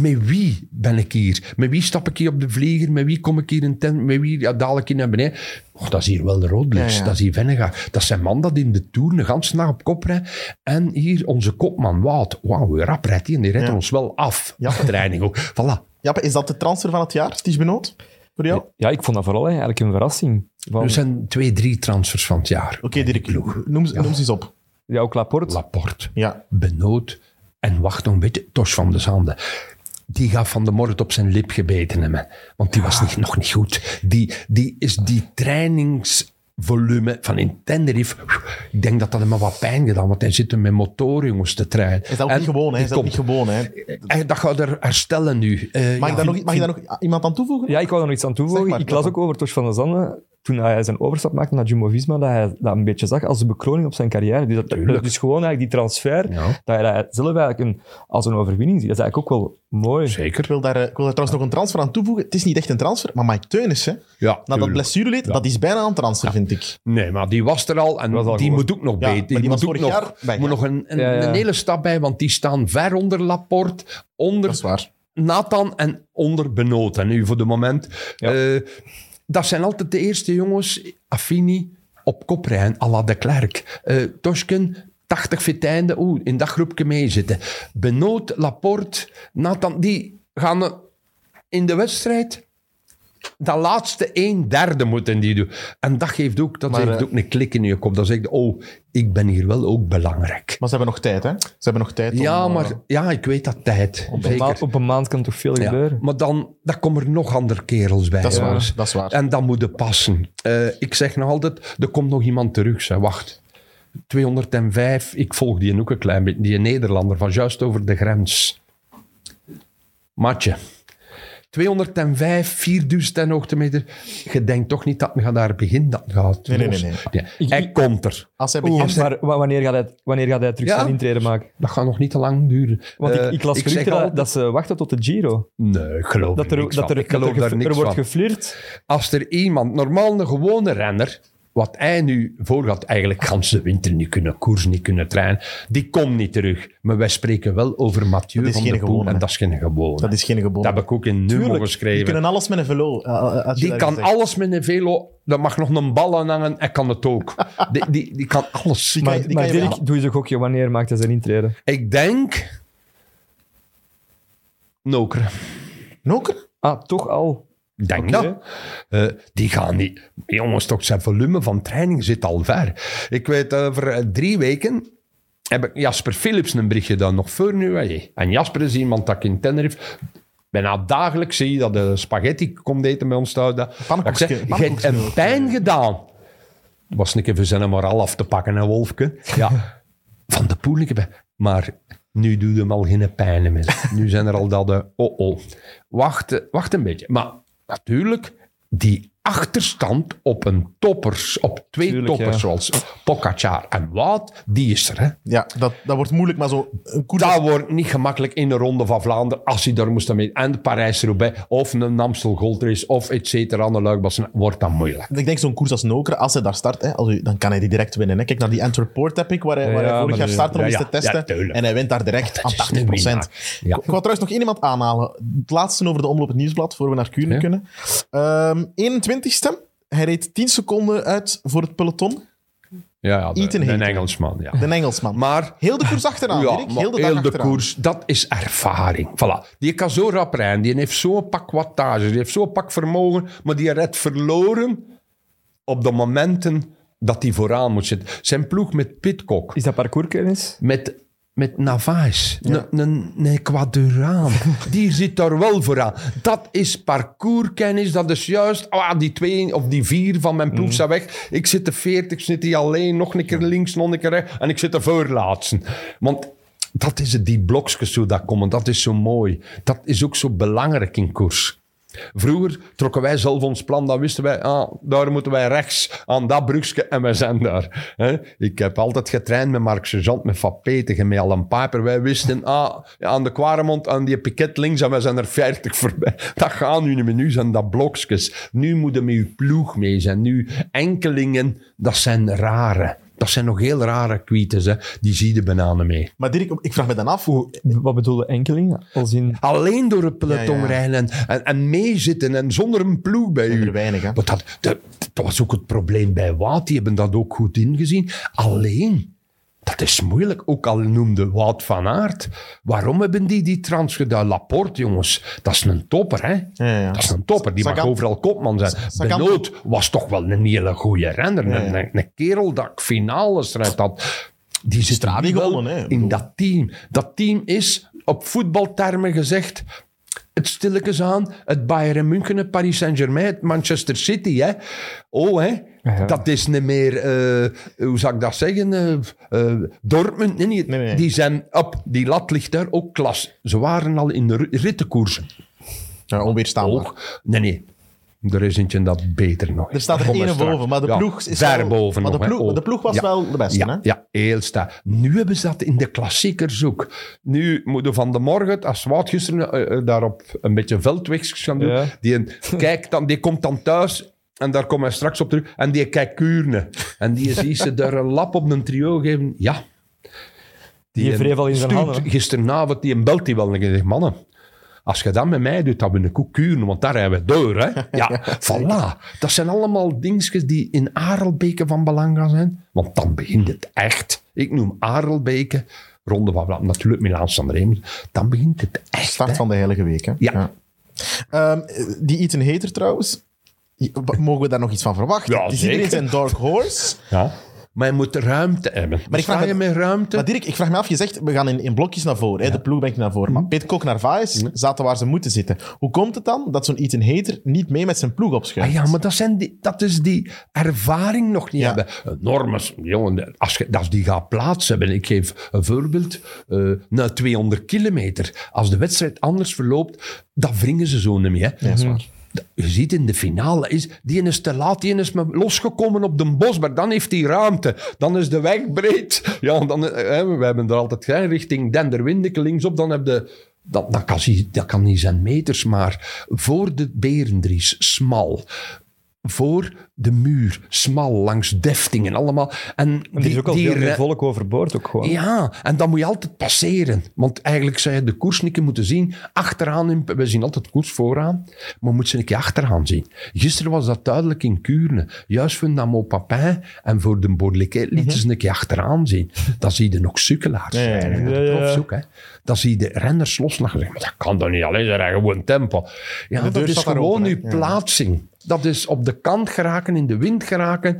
Met wie ben ik hier? Met wie stap ik hier op de vlieger? Met wie kom ik hier in tent? Met wie ja, daal ik hier naar beneden? Och, dat is hier wel de Roodblitz. Ja, ja. Dat is hier Vennegaard. Dat zijn man dat in de Tour de ganse dag op kop rijdt. En hier onze kopman Wout. Wauw, hoe rap rijdt hij. En die rijdt Ja. ons wel af. Ja. Training ook. Voilà. Jappe, is dat de transfer van het jaar, Ties Benoot? Voor jou? Oké, Ja, ik vond dat vooral hè, eigenlijk een verrassing. Van, Er zijn twee, drie transfers van het jaar. Dirk, noem, ze- noem ze eens op. ja, ook Laporte. Laporte, Ja. Benoot en wacht nog een beetje, Tos van de Zanden. Die gaat Van de Mort op zijn lip gebeten hebben. Want die was niet, nog niet goed. Die, die is die trainingsvolume van in Tenerife. Ik denk dat dat hem wat pijn gedaan. Want hij zit er met motoren, jongens, te trainen. Is dat ook En niet gewoon, hè? Is dat ook niet gewoon, hè? Eh, Dat gaat er herstellen nu. Eh, Mag, ja, ik daar nog, mag ik daar nog iemand aan toevoegen? Ja, ik wou er nog iets aan Zeg toevoegen. maar, ik las ook over Tosh van der Zanden. Toen hij zijn overstap maakte naar Jumbo-Visma, dat hij dat een beetje zag als de bekroning op zijn carrière. Dus, dat, dus gewoon eigenlijk die transfer, Ja. dat hij dat zelf eigenlijk een, als een overwinning ziet. Dat is eigenlijk ook wel mooi. Ik Zeker. wil, daar, eh, ik wil daar trouwens nog een transfer aan toevoegen. Het is niet echt een transfer, maar Mike Teunissen, Ja, na dat blessureleed, Ja. dat is bijna een transfer, vind ik. Nee, maar die was er al en Was al die goed. moet ook nog Ja, beter. Die, moet ook nog, moet nog een, een, Ja, ja. een hele stap bij, want die staan ver onder Laporte, onder Dat is waar. Nathan en onder Benoot. Nu voor de moment. Ja. Eh, dat zijn altijd de eerste jongens, Affini, op kop rijden, à la de Klerk. Eh Tosken, 80 fitijnden, in dat groepje meezitten. Benoot, Laporte, Nathan, die gaan eh, in de wedstrijd dat laatste een derde moeten die doen. En dat geeft ook, dat Maar, geeft eh, ook een klik in je kop. Dan zeg je, oh, ik ben hier wel ook belangrijk. Maar ze hebben nog tijd, hè? Ze hebben nog tijd Ja, om... eh, maar ja, ik weet dat tijd. Op een, maand, op een maand kan toch veel Ja, gebeuren. maar dan, dan komen er nog andere kerels bij. Dat is waar, dat is waar. En dat moet passen. Eh, ik zeg nog altijd, er komt nog iemand terug. Zeg. Wacht. 205, ik volg die ook een klein beetje. Die Nederlander van juist over de grens. Matje. 205, 4000 hoogtemeter. Je denkt toch niet dat men gaat daar beginnen? Dat gaat Nee, nee, nee, Ik- Hij ik- komt er. Als hij Oeh, begint... maar wa- wanneer gaat, hij, wanneer gaat hij terug Ja. zijn intreden maken? Dat gaat nog niet te lang duren. Want Eh, ik, ik las dat, altijd- dat ze wachten tot de Giro. Nee, ik geloof Dat er niks dat van. er, Ik geloof dat er, daar gef- niks er wordt van. geflirt. als er iemand, normaal een gewone renner, wat hij nu voor had, eigenlijk gans de winter niet kunnen koersen, niet kunnen trainen, die komt niet terug. Maar wij spreken wel over Mathieu Dat is van geen der Poel gewone. en dat is geen gewone. Dat is geen Dat geboren. heb ik ook in Die geschreven. kunnen alles met een velo. eh, eh, je Die dat kan zegt. alles met een velo. Dat mag nog een bal aan hangen. Hij kan het ook. *laughs* Die, die, die kan alles. Die Maar, die maar Dirk, wel- doe je een gokje, wanneer maakt hij zijn intreden? Ik denk... Noker. Noker? Ah, toch al. Ik denk Oké. dat. Eh, die gaan niet... Jongens, toch zijn volume van training zit al ver. Ik weet, over eh, drie weken heb ik Jasper Philips een bericht gedaan, nog voor nu. En Jasper is iemand dat ik in Tenerife... Bijna dagelijks zie je dat de spaghetti komt eten bij ons thuis. Dat, ik zeg, je hebt een pijn gedaan. was een keer voor zijn moraal af te pakken, hè, Wolfke. Ja, *laughs* van de poel. ik heb- Maar nu doet hem al geen pijn meer. Nu zijn er al dat... eh, oh, oh. Wacht, eh, wacht een beetje. Maar natuurlijk, die achterstand op een toppers, op twee toppers zoals Pogacar en wat die is er. Hè? Ja, dat, dat wordt moeilijk, maar zo... Een. Dat wordt niet gemakkelijk in de Ronde van Vlaanderen als hij daar moest mee. En de Parijs-Roubaix of een Amstel Gold Race of et cetera, de Luikbassen, wordt dan moeilijk. Ik denk zo'n koers als Nokere, als hij daar start, hè, als u, dan kan hij die direct winnen. Hè. Kijk naar die Antwerp Port heb ik, waar hij, waar vorig jaar startte om ja, te testen. en hij wint daar direct aan 80%. procent. Ik wil trouwens nog één iemand aanhalen. Het laatste over de omloop het nieuwsblad, voor we naar Kuren kunnen. Um, 21 twintigste. Hij reed 10 seconden uit voor het peloton. Ja, de, Engelsman. Ja. De Engelsman. Maar, heel de koers achteraan, Dirk. Heel de, koers, dat is ervaring. Voilà. Die kan zo rap rijden, die heeft zo'n pak wattage, die heeft zo'n pak vermogen, maar die redt verloren op de momenten dat hij vooraan moet zitten. Zijn ploeg met Pitcock. Is dat parcourskennis? Met met Navas, een een- een Ecuadoraan, *laughs* die zit daar wel vooraan. Dat is parcourskennis, dat is juist, ah, die twee of die vier van mijn ploeg zijn weg. Ik zit de veertig, zit die alleen, nog een keer links, nog een keer rechts, en ik zit de voorlaatste. Want dat is het, die blokjes zo dat komen, dat is zo mooi. Dat is ook zo belangrijk in koers. Vroeger trokken wij zelf ons plan, dan wisten wij, ah, daar moeten wij rechts aan dat brugje en wij zijn daar. Ik heb altijd getraind met Mark Sergeant, met Van Petegen, met Alan Piper. Wij wisten, ah, aan de Quaremont, aan die piket links en wij zijn er 40 voorbij. *laughs* Dat gaat nu niet meer, nu zijn dat blokjes. Nu moeten met uw ploeg mee zijn. Nu, enkelingen, dat zijn rare. Dat zijn nog heel rare kwites, hè. die zie je bananen mee. Maar Dirk, ik vraag me dan af... Wat bedoelde enkeling? Als in... Alleen door het peloton Ja, ja. rijden en, en, en meezitten en zonder een ploeg bij zijn u. er weinig, hè? Dat, dat, dat was ook het probleem bij Wout. Die hebben dat ook goed ingezien. Alleen, dat is moeilijk. Ook al noemde Wout van Aert. Waarom hebben die die trans gedaan? Laporte, jongens. Dat is een topper, hè? Ja, ja. Dat is een topper. Die mag overal kopman zijn. Sagan- Benoot was toch wel een hele goede renner. Ja, Een, een, kerel dat finales rijdt. Dat, die zit nu wel in dat team. Dat team is, op voetbaltermen gezegd, het stilletjes aan, het Bayern München, het Paris Saint-Germain, het Manchester City. Hè. Oh, hè. Ja. Dat is niet meer, eh, hoe zou ik dat zeggen, eh, eh, Dortmund. Nee, niet. Nee, nee. Die zijn op, die lat ligt daar ook klas. Ze waren al in de ri- rittenkoers. Ja, onweerstaanbaar. Nee, nee. Er is eentje dat beter nog Er staat er straks. boven, maar de Ja, ploeg is ver wel- boven maar de nog, hè. ploeg- de ploeg was Ja. wel de beste, ja, hè? Ja, heel sterk. Nu hebben ze dat in de klassiekers ook. Nu moeten van de morgen, als Wout gisteren daarop een beetje veldwegs gaan doen, Ja. die, een- *laughs* kijkt dan, die komt dan thuis en daar komt hij straks op terug en die kijkt kuurne. En die ziet ze daar een lap op een trio geven. Ja. Die al in zijn handen. Gisteravond, die een belt die wel en die zegt, mannen, als je dat met mij doet, dan ben ik ook kuren, want daar hebben we door. Hè? *laughs* Ja, voilà. Dat zijn allemaal dingetjes die in Arelbeke van belang gaan zijn. Want dan begint het echt. Ik noem Arelbeke, Ronde van Vlaanderen, natuurlijk Milaan San Remo. Dan begint het echt. Start hè. van de hele week, hè? Ja. Ehm, die Ethan Hater trouwens, mogen we daar nog iets van verwachten? Ja, er in zeker. zijn dark horse. Ja. Maar je moet ruimte hebben. Maar ik vraag je me- met ruimte. Maar Dirk, ik vraag me af, je zegt, we gaan in, in blokjes naar voren. Hè? De ploeg brengt naar voren. Mhm. Maar Pitcock naar Vaes zaten waar ze moeten zitten. Hoe komt het dan dat zo'n Ethan Hater niet mee met zijn ploeg Ah opschuift? ja, maar dat, zijn die, dat is die ervaring nog niet Ja. hebben. Enorme, jongen, als, je, als die gaat plaats hebben. Ik geef een voorbeeld. eh na 200 kilometer. Als de wedstrijd anders verloopt, dan wringen ze zo niet meer. hè. Ja, is waar. Je ziet in de finale, is, die is te laat, die is maar losgekomen op de bosberg. Dan heeft hij ruimte. Dan is de weg breed. Ja, dan, hè, we hebben er altijd geen richting Denderwindeke linksop. Dan heb je... Dat, dat, kan, dat kan niet zijn meters, maar voor de Berendries, smal. Voor de muur, smal, langs Deftingen, allemaal. En, er is ook al die veel volk overboord ook gewoon. ja, en dan moet je altijd passeren. Want eigenlijk zou je de koers niet moeten zien. Achteraan, we zien altijd koers vooraan, maar moet ze een keer achteraan zien. Gisteren was dat duidelijk in Kuurne. Juist voor Namo Papin en voor de Bordelicke lieten ze een keer achteraan zien. Dan zie je nog sukkelaars. Ja, ja. Ja, hè. Dan zie je de renners loslachen. Maar dat kan toch niet alleen zijn, gewoon tempo. Ja, dat is gewoon open, uw plaatsing. Dat is op de kant geraken, in de wind geraken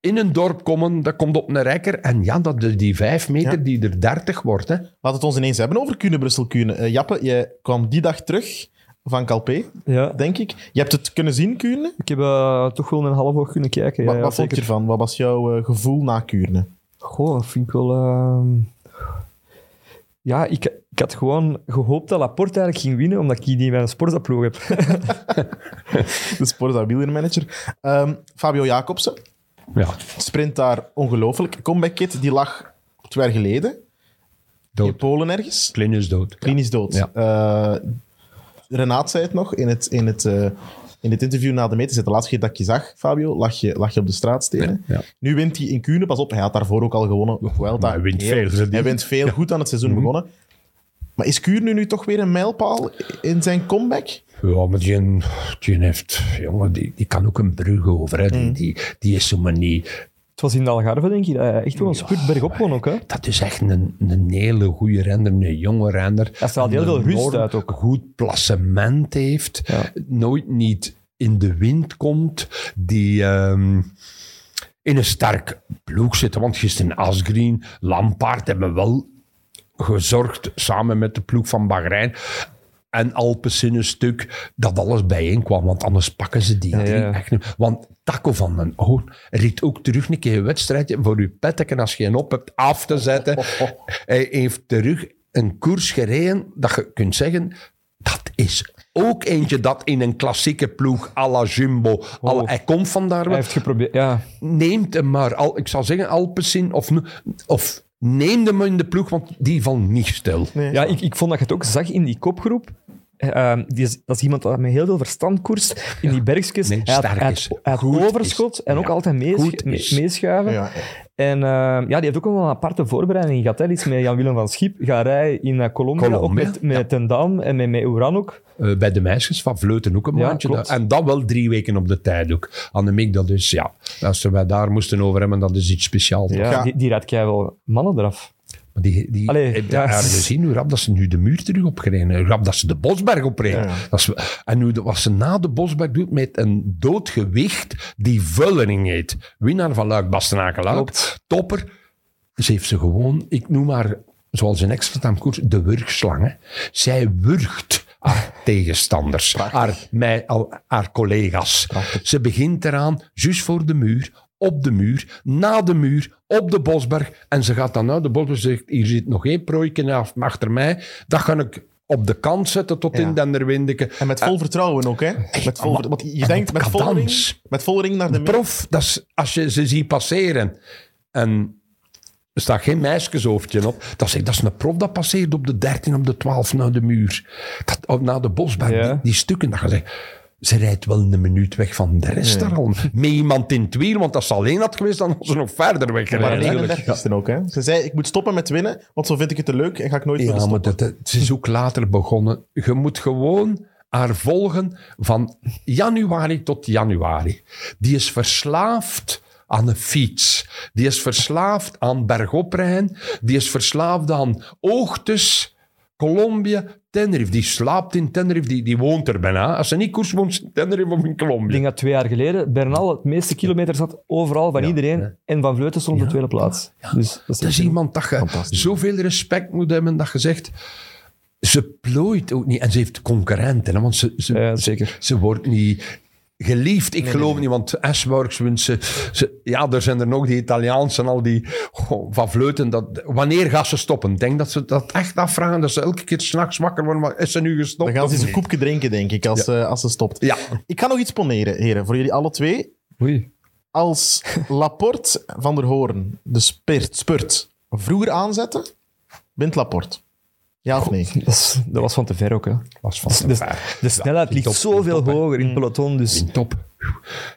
in een dorp komen, dat komt op een rekker. En ja, dat is die vijf meter Ja. die er dertig wordt. Hè. Laat het ons ineens hebben over Kuurne, Brussel, Kuurne. Eh, Jappe, je kwam die dag terug van Calpe, Ja. denk ik. Je hebt het kunnen zien, Kuurne. Ik heb eh, toch wel een half oog kunnen kijken. wat ja, wat vond je ervan? Wat was jouw eh, gevoel na Kuurne? Goh, dat vind ik wel... ehm, Ja, ik, ik had gewoon gehoopt dat Laporte eigenlijk ging winnen, omdat ik die bij een sportaploeg heb. *laughs* De Sporza wielermanager. Ehm Fabio Jacobsen Ja, sprint daar ongelooflijk. Comeback kit, die lag twee jaar geleden. In dood. Polen ergens. Klin is dood. Klinisch dood. Ja. Eh, Renaat zei het nog in het, in het, eh, in het interview na de zei, De laatste keer dat ik je zag, Fabio, lag je, lag je op de straatstenen. Ja, ja. Nu wint hij in Kuurne. Pas op, hij had daarvoor ook al gewonnen. Vuelta. hij wint Heel- veel. Hij wint veel goed aan het seizoen begonnen. Maar is Kuurne nu toch weer een mijlpaal in zijn comeback? Ja, maar die, die heeft... Jongen, die, die kan ook een brug over. Hè. Die, die, die is zomaar niet... Het was in de Algarve, denk ik, dat hij echt wel een spurt bergop won ook. Hè? Dat is echt een, een hele goede renner, een jonge renner. Hij straalt heel veel rust uit ook. goed placement heeft. Nooit niet in de wind komt. Die ehm, in een sterk ploeg zit. Want gisteren Asgreen, Lampaard hebben wel gezorgd, samen met de ploeg van Bahrein en Alpes in een stuk, dat alles bijeenkwam. Want anders pakken ze die Ja, drie ja. echt niet. Want Taco van den Oon riet ook terug een keer een wedstrijdje voor uw petteken als je een op hebt af te zetten. *laughs* Hij heeft terug een koers gereden dat je kunt zeggen, dat is ook eentje dat in een klassieke ploeg à la Jumbo, la- Oh. hij komt vandaar Hij heeft geprobeerd, ja. neemt hem maar, al, ik zal zeggen Alpecin, of, of neem hem in de ploeg, want die valt niet stil. Ja, ik, ik vond dat je het ook zag in die kopgroep. Ehm, die is, dat is iemand dat met heel veel verstand koerst in die bergjes. Nee, hij had, hij had- hij overschot is. en ook altijd mees, meeschuiven. Ja, En ehm, ja, die heeft ook wel een aparte voorbereiding gehad. Hè. Die is met Jan-Willem van Schip gaan rijden in eh, Colombia, Colombia, ook met, met Ten Dam en met, met Oeran ook. Eh, bij de meisjes van Vleuten ook een Ja, maandje. klopt. En dat wel drie weken op de tijd ook. Annemiek, dat is, ja, als we daar moesten over hebben, dat is iets speciaals. Ja, Ja. Die, die rijdt jij wel mannen eraf. Maar die, die Allee, heb je ja. gezien hoe rap dat ze nu de muur terug opgereden Hoe rap dat ze de Bosberg opreden. Ja. Dat is, en nu wat ze na de Bosberg doet met een doodgewicht die Vullering heet. Winnaar van Luik, Bastenaken Luik. Topper. Ze heeft ze gewoon, ik noem haar, zoals in extra koers, de wurgslang. Hè. Zij wurgt haar *laughs* tegenstanders, haar, mij, al, haar collega's. Ze begint eraan, juist voor de muur, op de muur, na de muur, op de Bosberg. En ze gaat dan naar de Bosberg en zegt, hier zit nog één prooitje af, achter mij. Dat ga ik op de kant zetten tot Ja. in Denderwindeke. En met vol vertrouwen ook, hè? Met vol, maar- want je denkt met volle ring, cadans. met volle ring naar de De prof, dat is, als je ze ziet passeren en er staat geen meisjeshoofdje op, dan zeg ik, dat is een prof dat passeert op de 13, op de 12 naar de muur. Dat, naar de bosberg, Ja. die, die stukken, dat je zegt, ze rijdt wel een minuut weg van de rest daar al. Met iemand in het wiel, want als ze alleen had geweest, dan was ze nog verder weg. Maar Ja, een natuurlijk. 31ste ook, hè? Ze zei, ik moet stoppen met winnen, want zo vind ik het te leuk en ga ik nooit Ja, maar stoppen. dat, dat- ze is ook later begonnen. Je moet gewoon haar volgen van januari tot januari. Die is verslaafd aan een fiets. Die is verslaafd aan bergoprijden. Die is verslaafd aan oogtes, Colombia, Tenerife. Die slaapt in Tenerife, die, die woont er bijna. Als ze niet koers woont, ze in Tenerife of in Ik Colombia. denk dat twee jaar geleden Bernal het meeste kilometers had overal van iedereen. En Van Vleuten stond op de tweede plaats. Dus dat is, Dat is iemand dat je zoveel respect moet hebben dat je zegt... Ze plooit ook niet. En ze heeft concurrenten. Hè, want ze, ze, zeker. Ze wordt niet geliefd. Ik geloof niet, want Ashworks ze... Ja, er zijn er nog die Italiaanse en al die van Vleuten. Dat, wanneer gaat ze stoppen? Ik denk dat ze dat echt afvragen. Dat ze elke keer s'nachts wakker worden. Maar is ze nu gestopt? Dan gaan ze eens een koepje drinken, denk ik, als, als ze stopt. Ja. Ik ga nog iets poneren, heren, voor jullie alle twee. Oei. Als Laporte van der Hoorn de spurt, spurt vroeger aanzetten, wint Laporte. Ja of nee? *laughs* Dat, is- dat was van te ver ook. Hè. Was van te De, ver. de snelheid in ligt top, zoveel top, hoger in het peloton. Dus In top.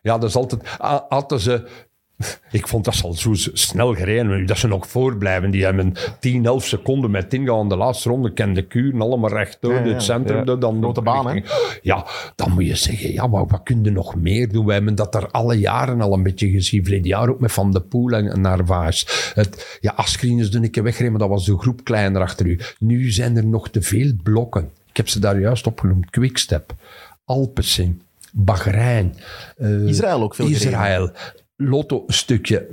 Ja, dat is altijd... Hadden ze... *laughs* Ik vond dat ze al zo snel gereden. Dat ze nog voorblijven. Die hebben 10, 11 seconden met ingaan. De laatste ronde kende kuren. Allemaal rechtdoor. Ja, ja. Het centrum. Ja. Dan Grote baan, hè? Ja, dan moet je zeggen. Ja, maar wat kun je nog meer doen? We hebben dat er alle jaren al een beetje gezien. Verleden jaar ook met Van de Poel en, Narvaez. Het, ja, een keer weggereden. Maar dat was de groep kleiner achter u. Nu zijn er nog te veel blokken. Ik heb ze daar juist opgenoemd. Quickstep. Alpecin. Bahrein. eh, Israël ook veel. Israël. Een stukje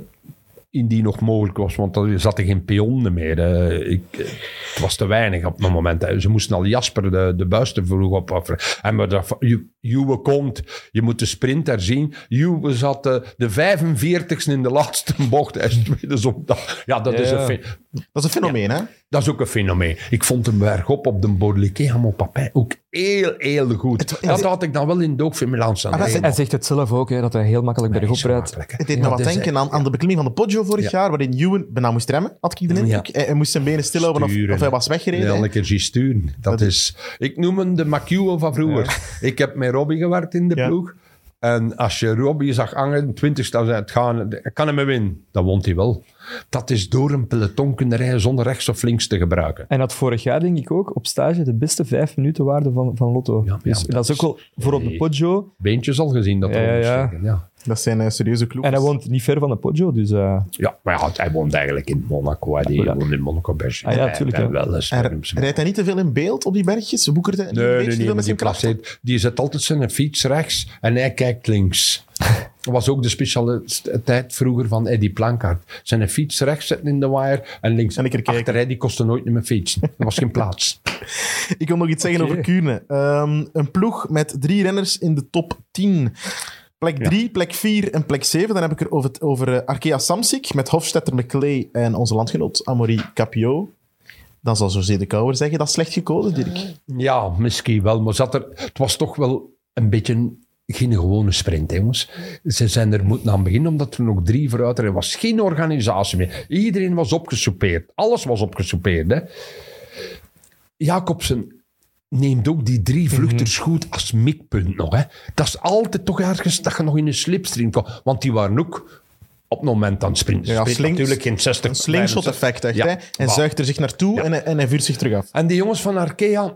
indien nog mogelijk was, want er zat geen pionnen meer. ik, het was te weinig op het moment. Ze moesten al Jasper de, de buis te vroeg opofferen. En dat, Juwe komt, je moet de sprinter zien. Juwe zat eh, de 45ste in de laatste *laughs* bocht. Hij is tweede zondag. Ja, dat, is Ja. een, Dat is een fenomeen, hè? dat is ook een fenomeen. Ik vond hem bergop op de Bordelike helemaal papij ook heel, heel goed. Het- dat had ik dan wel in de van Milaan staan. Ah, dat hij zegt het zelf ook, hè, dat hij heel makkelijk bergop rijdt. Het deed me Ja, wat dus, denken aan, aan de beklimming van de Poggio vorig Ja. jaar, waarin Ewan bijna moest remmen, had ik de indruk. Ja. Hij, hij moest zijn benen stilhouden of, hij was weggereden. Ja, zien sturen. Dat is, ik noem hem de McEwen van vroeger. Ik heb met Robbie gewerkt in de Ja. ploeg. En als je Robbie zag hangen, 20 dan zei het gaan, kan hem winnen. Dan won hij wel. Dat is door een peloton kunnen rijden zonder rechts of links te gebruiken. En had vorig jaar, denk ik ook, op stage de beste vijf minuten waarde van, van Lotto. Ja, ja, dus dat is ook wel voor op de. Poggio. Beentjes al gezien dat Ja, ja, Dat zijn eh, serieuze kloeks. En hij woont niet ver van de Poggio, dus... eh, Ja, maar ja, hij woont eigenlijk in Monaco. Hij die Ja. woont in Monaco Berge. Ah ja, tuurlijk, ja. Wel eens En rijdt hij niet te veel in beeld op die bergjes? Boekert hij Nee, beetje nee, te veel nee, met die, zijn placeert, die zet altijd zijn fiets rechts en hij kijkt links. Dat *laughs* was ook de specialiteit vroeger van Eddie Plankaart. Zijn fiets rechts zetten in de wire en links. En. Achter Eddie kostte nooit meer fietsen. Er was geen plaats. *laughs* Ik wil nog iets zeggen over Kuurne. Ehm, een ploeg met drie renners in de top 10. Plek 3, plek 4 en plek 7. Dan heb ik er over, het, over eh, Arkea Samsic met Hofstetter McClay en onze landgenoot Amaury Capio. Dan zal José de Kouwer zeggen, dat is slecht gekozen, Dirk. Ja, misschien wel. Maar zat er, het was toch wel een beetje een- geen gewone sprint, hè, jongens. Ze zijn er moeten aan beginnen, omdat er nog drie vooruit Er was geen organisatie meer. Iedereen was opgesoupeerd. Alles was opgesoupeerd. Hè. Jacobsen neemt ook die drie vluchters goed als mikpunt nog. Hè. Dat is altijd toch ergens dat je nog in een slipstream komt. Want die waren ook op het moment aan het sprinten. Ja, natuurlijk geen 60. Een slingshot-effect, echt. Ja. Hè? Hij Bah. zuigt er zich naartoe en, hij- en hij vuurt zich terug af. En die jongens van Arkea,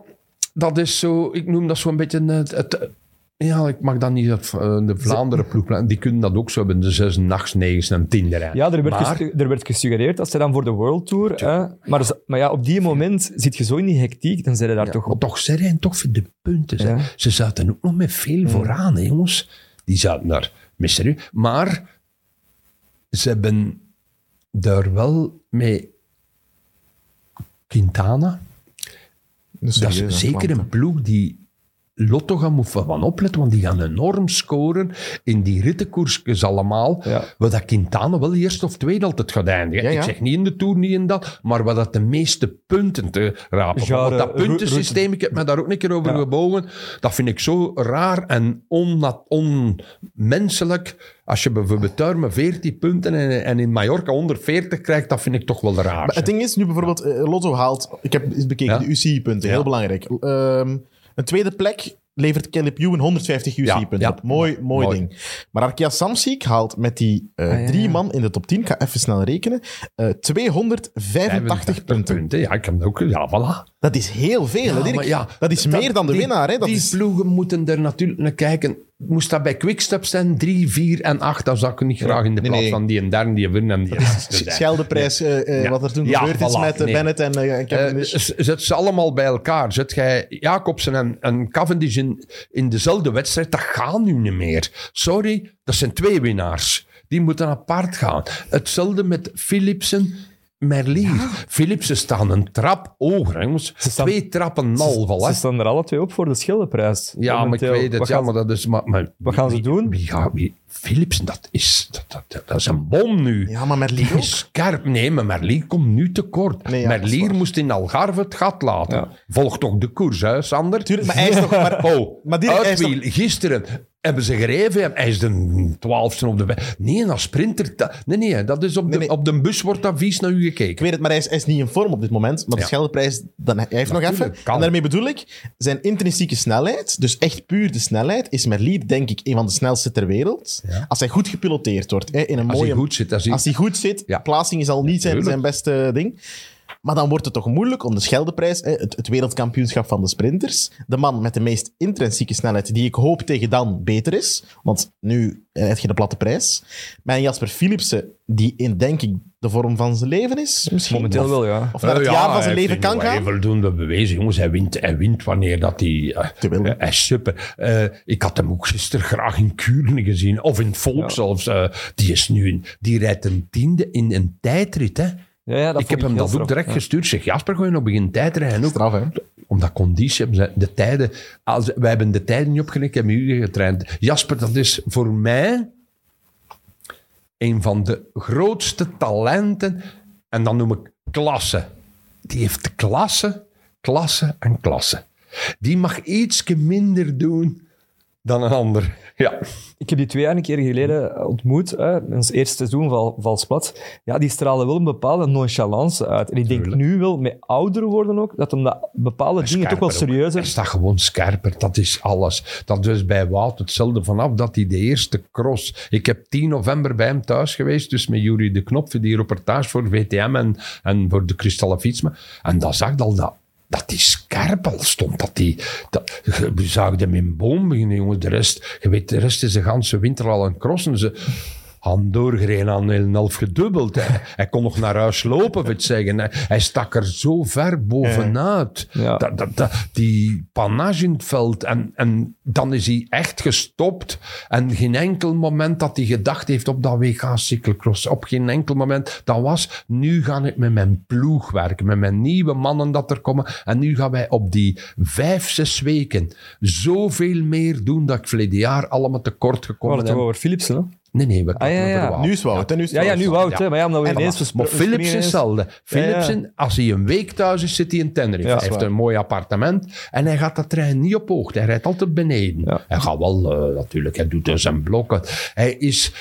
dat is zo, ik noem dat zo'n beetje het, het- ja, ik mag dat niet het, eh, de Vlaanderen ploeg, die kunnen dat ook zo hebben, de zes, nachts, negen en tien rijden. ja, er werd, maar, er werd gesuggereerd dat ze dan voor de World Tour... Hè, maar, z- maar ja, op die moment zit je zo in die hectiek, dan zijn je daar ja, toch op. toch, ze rijden toch voor de punten. Ja. Ze zaten ook nog met veel vooraan, hè, jongens. Die zaten daar, mysterie. Maar ze hebben daar wel met Quintana, dat is zeker een ploeg die Lotto gaan moet van opletten, want die gaan enorm scoren in die rittenkoersjes allemaal. Ja. Wat dat Quintana wel eerst of tweede altijd gaat eindigen. Ja, ja. Ik zeg niet in de Tour, niet in dat, maar wat dat de meeste punten te rapen. Want dat puntensysteem, ik heb me daar ook een keer over Ja. gebogen, dat vind ik zo raar en onmenselijk. Als je bijvoorbeeld daar met 14 punten en, en in Mallorca 140 krijgt, dat vind ik toch wel raar. Maar het ding is, nu bijvoorbeeld, eh, Lotto haalt, ik heb eens bekeken, Ja. de UCI-punten, heel Ja. belangrijk. Ehm, een tweede plek levert Caleb Ewan 150 UCI-punten ja. op. Mooi, mooi, Mooi. ding. Maar Arkia Samsic haalt met die eh, Ah, ja, drie man in de top 10, ik ga even snel rekenen, eh 285 punten. Ja, ik heb dat ook. Ja, voilà. Dat is heel veel, hè, Dirk? maar ja, dat is meer dan de die- winnaar. Hè? Dat die is... ploegen moeten er natuurlijk naar kijken. Moest dat bij Quickstep zijn, 3, 4 en 8, dan zou ik niet graag in de nee, plaats nee. van die en derde, die winnen en die. *laughs* Scheldeprijs, eh, eh, Ja. wat er toen Ja, gebeurd is voilà, met eh, nee. Bennett en, eh, en Eh, Cavendish. zet ze allemaal bij elkaar. Zet jij Jacobsen en, en Cavendish in, in dezelfde wedstrijd, dat gaat nu niet meer. Sorry, dat zijn twee winnaars. Die moeten apart gaan. Hetzelfde met Philipsen, Merlier. Philipsen staan een trap hoger. hè, jongens. staan- Twee trappen en een half al, hè. Ze staan er alle twee op voor de schilderprijs. Ja, maar ik weet het. Wat Ja, gaan maar dat is... Maar, maar Wat gaan ze doen? Wie Philipsen, dat is... Dat, dat, dat, dat is een bom nu. Ja, maar Merlier Die ook. is scherp. Nee, maar Merlier komt nu tekort. Nee, ja, Merlier moest in Algarve het gat laten. Ja. Volg toch de koers, hè, Sander? Tuurlijk, maar hij is nog *laughs* maar... Oh, Maar die- hij is uitwiel. Gisteren hebben ze gereven. Hij is de twaalfste op de... weg. Nee, als sprinter... Nee, nee, dat is op, de, Nee, nee. op de bus wordt dat vies naar u Ik gekeken. weet het, maar hij is, hij is niet in vorm op dit moment. Maar de Ja. Scheldeprijs, dan, hij heeft nog even. kan. En daarmee bedoel ik, zijn intrinsieke snelheid, dus echt puur de snelheid, is Merlier denk ik een van de snelste ter wereld. Als hij goed gepiloteerd wordt, hè, in een Als mooie... hij goed zit, als hij- Als hij goed zit, Ja. plaatsing is al niet zijn, zijn beste ding. Maar dan wordt het toch moeilijk om de Scheldeprijs, hè, het, het wereldkampioenschap van de sprinters, de man met de meest intrinsieke snelheid, die ik hoop tegen dan beter is, want nu eh, heb je de platte prijs. Mijn Jasper Philipsen, die in, denk ik, de vorm van zijn leven is, misschien. Momenteel Of- wel, ja. Of naar het jaar ja, van zijn leven kan gaan. Hij voldoende bewezen, jongens. Hij wint, hij wint wanneer dat hij... Te wil. eh, hij is super. Ik had hem ook gisteren graag in Kuurne gezien. Of in het Volk Ja. zelfs. Die is nu... in- die rijdt een tiende in een tijdrit, hè. Ja, ja, dat ik heb hem dat ook direct Ja. gestuurd. Zeg, Jasper, je nog beginnen tijdrijden? Ook Straf, hè? omdat conditie de tijden. Als, wij hebben de tijden niet opgelegd, hebben jullie getraind. Jasper, dat is voor mij een van de grootste talenten. En dan noem ik klasse. Die heeft klasse, klasse en klasse. Die mag iets minder doen dan een ander. Ja. Ik heb die twee jaar een keer geleden ontmoet, hè, in ons eerste seizoen van Valsplat. Ja, die stralen wel een bepaalde nonchalance uit. En ik denk Tuurlijk. nu wel, met ouder worden ook, dat hem dat bepaalde dingen toch wel serieuzer... Hij staat gewoon scherper, dat is alles. Dat is bij Wout hetzelfde vanaf dat hij de eerste cross... Ik heb 10 november bij hem thuis geweest, dus met Jury de Knop voor die reportage voor VTM en, en voor de Kristallen Fietsma. En dan zag ik al dat, dat die scherp al stond. Dat die, dat, we zagen hem in boom beginnen, jongen. De rest, je weet, de rest is de ganse winter al aan crossen. Ze, Han doorgereden aan een half gedubbeld. Hij, hij kon nog naar huis lopen, wil zeggen. Hij, hij stak er zo ver bovenuit. Ja. Dat, dat, dat, die panache in het veld. En, en dan is hij echt gestopt. En geen enkel moment dat hij gedacht heeft op dat WK cyclocross. Op geen enkel moment. Dat was, nu ga ik met mijn ploeg werken. Met mijn nieuwe mannen dat er komen. En nu gaan wij op die vijf, zes weken zoveel meer doen dat ik verleden jaar allemaal tekort gekomen toch over Philipsen, hè? Nee, nee, we Ah, ja, ja. Wout. Nu is Wout, hè? Nu is Ja, ja, nu Wout, Ja. hè. Maar ja, omdat we En ineens... voilà. Maar Philips is hetzelfde. Philips, Ja, ja. als hij een week thuis is, zit hij in Tenerife. Ja, hij heeft waar. een mooi appartement en hij gaat dat trein niet op hoogte. Hij rijdt altijd beneden. Ja. Hij gaat wel, eh, natuurlijk, hij doet er zijn blokken. Hij is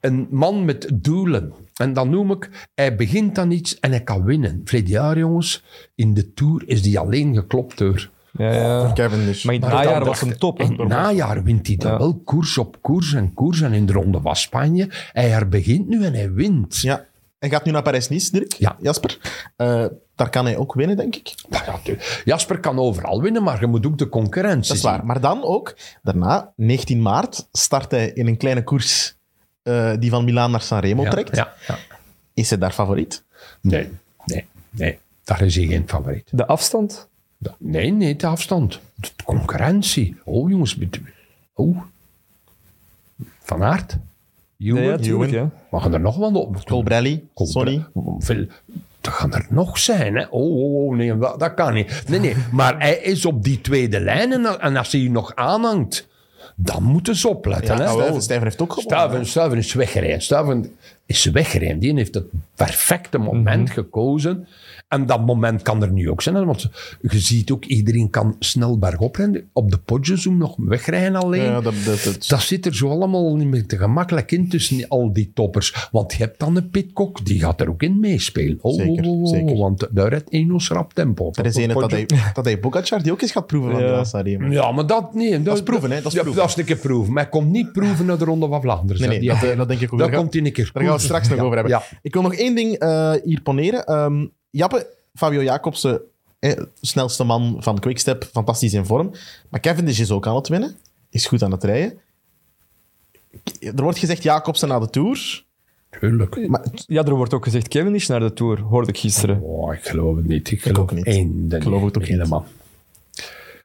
een man met doelen. En dan noem ik, hij begint aan iets en hij kan winnen. Verleden jaar, jongens, in de Tour is hij alleen geklopt door... Ja, ja. Cavendish. Maar in het najaar was hem top, hè. In het najaar wint hij dan Ja. wel koers op koers en koers. En in de Ronde van Spanje, hij herbegint nu en hij wint. Ja. Hij gaat nu naar Parijs-Nice, Dirk. Ja. Jasper. Eh, daar kan hij ook winnen, denk ik. Ja, Jasper kan overal winnen, maar je moet ook de concurrentie Dat is zien. waar. Maar dan ook, daarna, 19 maart, start hij in een kleine koers eh, die van Milaan naar Sanremo Ja, trekt. ja, ja. Is hij daar favoriet? Nee, nee, nee. Daar is hij geen favoriet. De afstand? Nee, nee, de afstand. De concurrentie. Oh, jongens. Oh. Van Aert. Ewan. ja, tuurlijk, ja. Mag er nog wel op? Colbrelli, Colbre- Sonny. Veel, gaan er nog zijn. Hè? Oh, oh, oh, nee, dat, dat kan niet. Nee, nee, maar hij is op die tweede lijn en, en als hij je nog aanhangt, dan moeten ze opletten. Ja, hè? Stuyven, Stuyven heeft ook gewonnen. Stuiven, Stuiven is weggereden. Stuiven is weggereden. Die heeft het perfecte moment gekozen. En dat moment kan er nu ook zijn. Want je ziet ook, iedereen kan snel bergop rennen. Op de podjes om nog wegrijden alleen. Ja, dat, dat, dat- Dat zit er zo allemaal niet meer te gemakkelijk in tussen al die toppers. Want je hebt dan een Pitcock, die gaat er ook in meespelen. Oh, Zeker, oh, oh, oh, zeker. Want daar rijdt Enos rap tempo. er is een dat hij, dat hij die ook eens gaat proeven van Ja. de. Ja, maar dat nee. Dat, is proeven, hè, dat is ja, proeven. dat is een keer proeven. Maar hij komt niet proeven naar de Ronde van Vlaanderen. Nee, nee. Die- dat, eh, dat denk ik ook. Daar gaan- komt hij een keer Daar gaan we het straks nog Ja, over hebben. Ja. Ik wil nog één ding eh, hier poneren. Ehm, Jappe, Fabio Jacobsen, eh, snelste man van Quickstep, fantastisch in vorm. Maar Cavendish is ook aan het winnen. Is goed aan het rijden. Er wordt gezegd Jacobsen na de Tour. Tuurlijk. Maar Ja, er wordt ook gezegd Cavendish naar de Tour, hoorde ik gisteren. Oh, ik geloof het niet. Ik geloof ook niet. Één, Ik geloof het ook niet.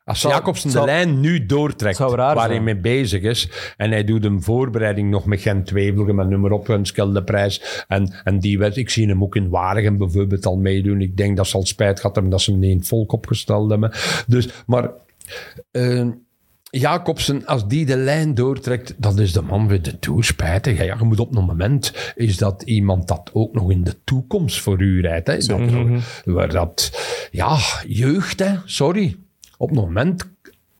Als Zou- Jacobsen zou- de lijn nu doortrekt, waar hij mee bezig is, en hij doet een voorbereiding nog met Gent Wevelgem met nummer op een Scheldeprijs, en, en die wet, ik zie hem ook in Waregem bijvoorbeeld al meedoen. Ik denk dat ze al spijt gehad hebben dat ze hem niet in het volk opgesteld hebben. Dus, maar... eh, Jacobsen, als die de lijn doortrekt, dat is de man weer de Tour. Spijtig. hè. Ja, je moet op een moment is dat iemand dat ook nog in de toekomst voor u rijdt. Hè. Dat, waar dat, ja, jeugd, hè. sorry. Op een moment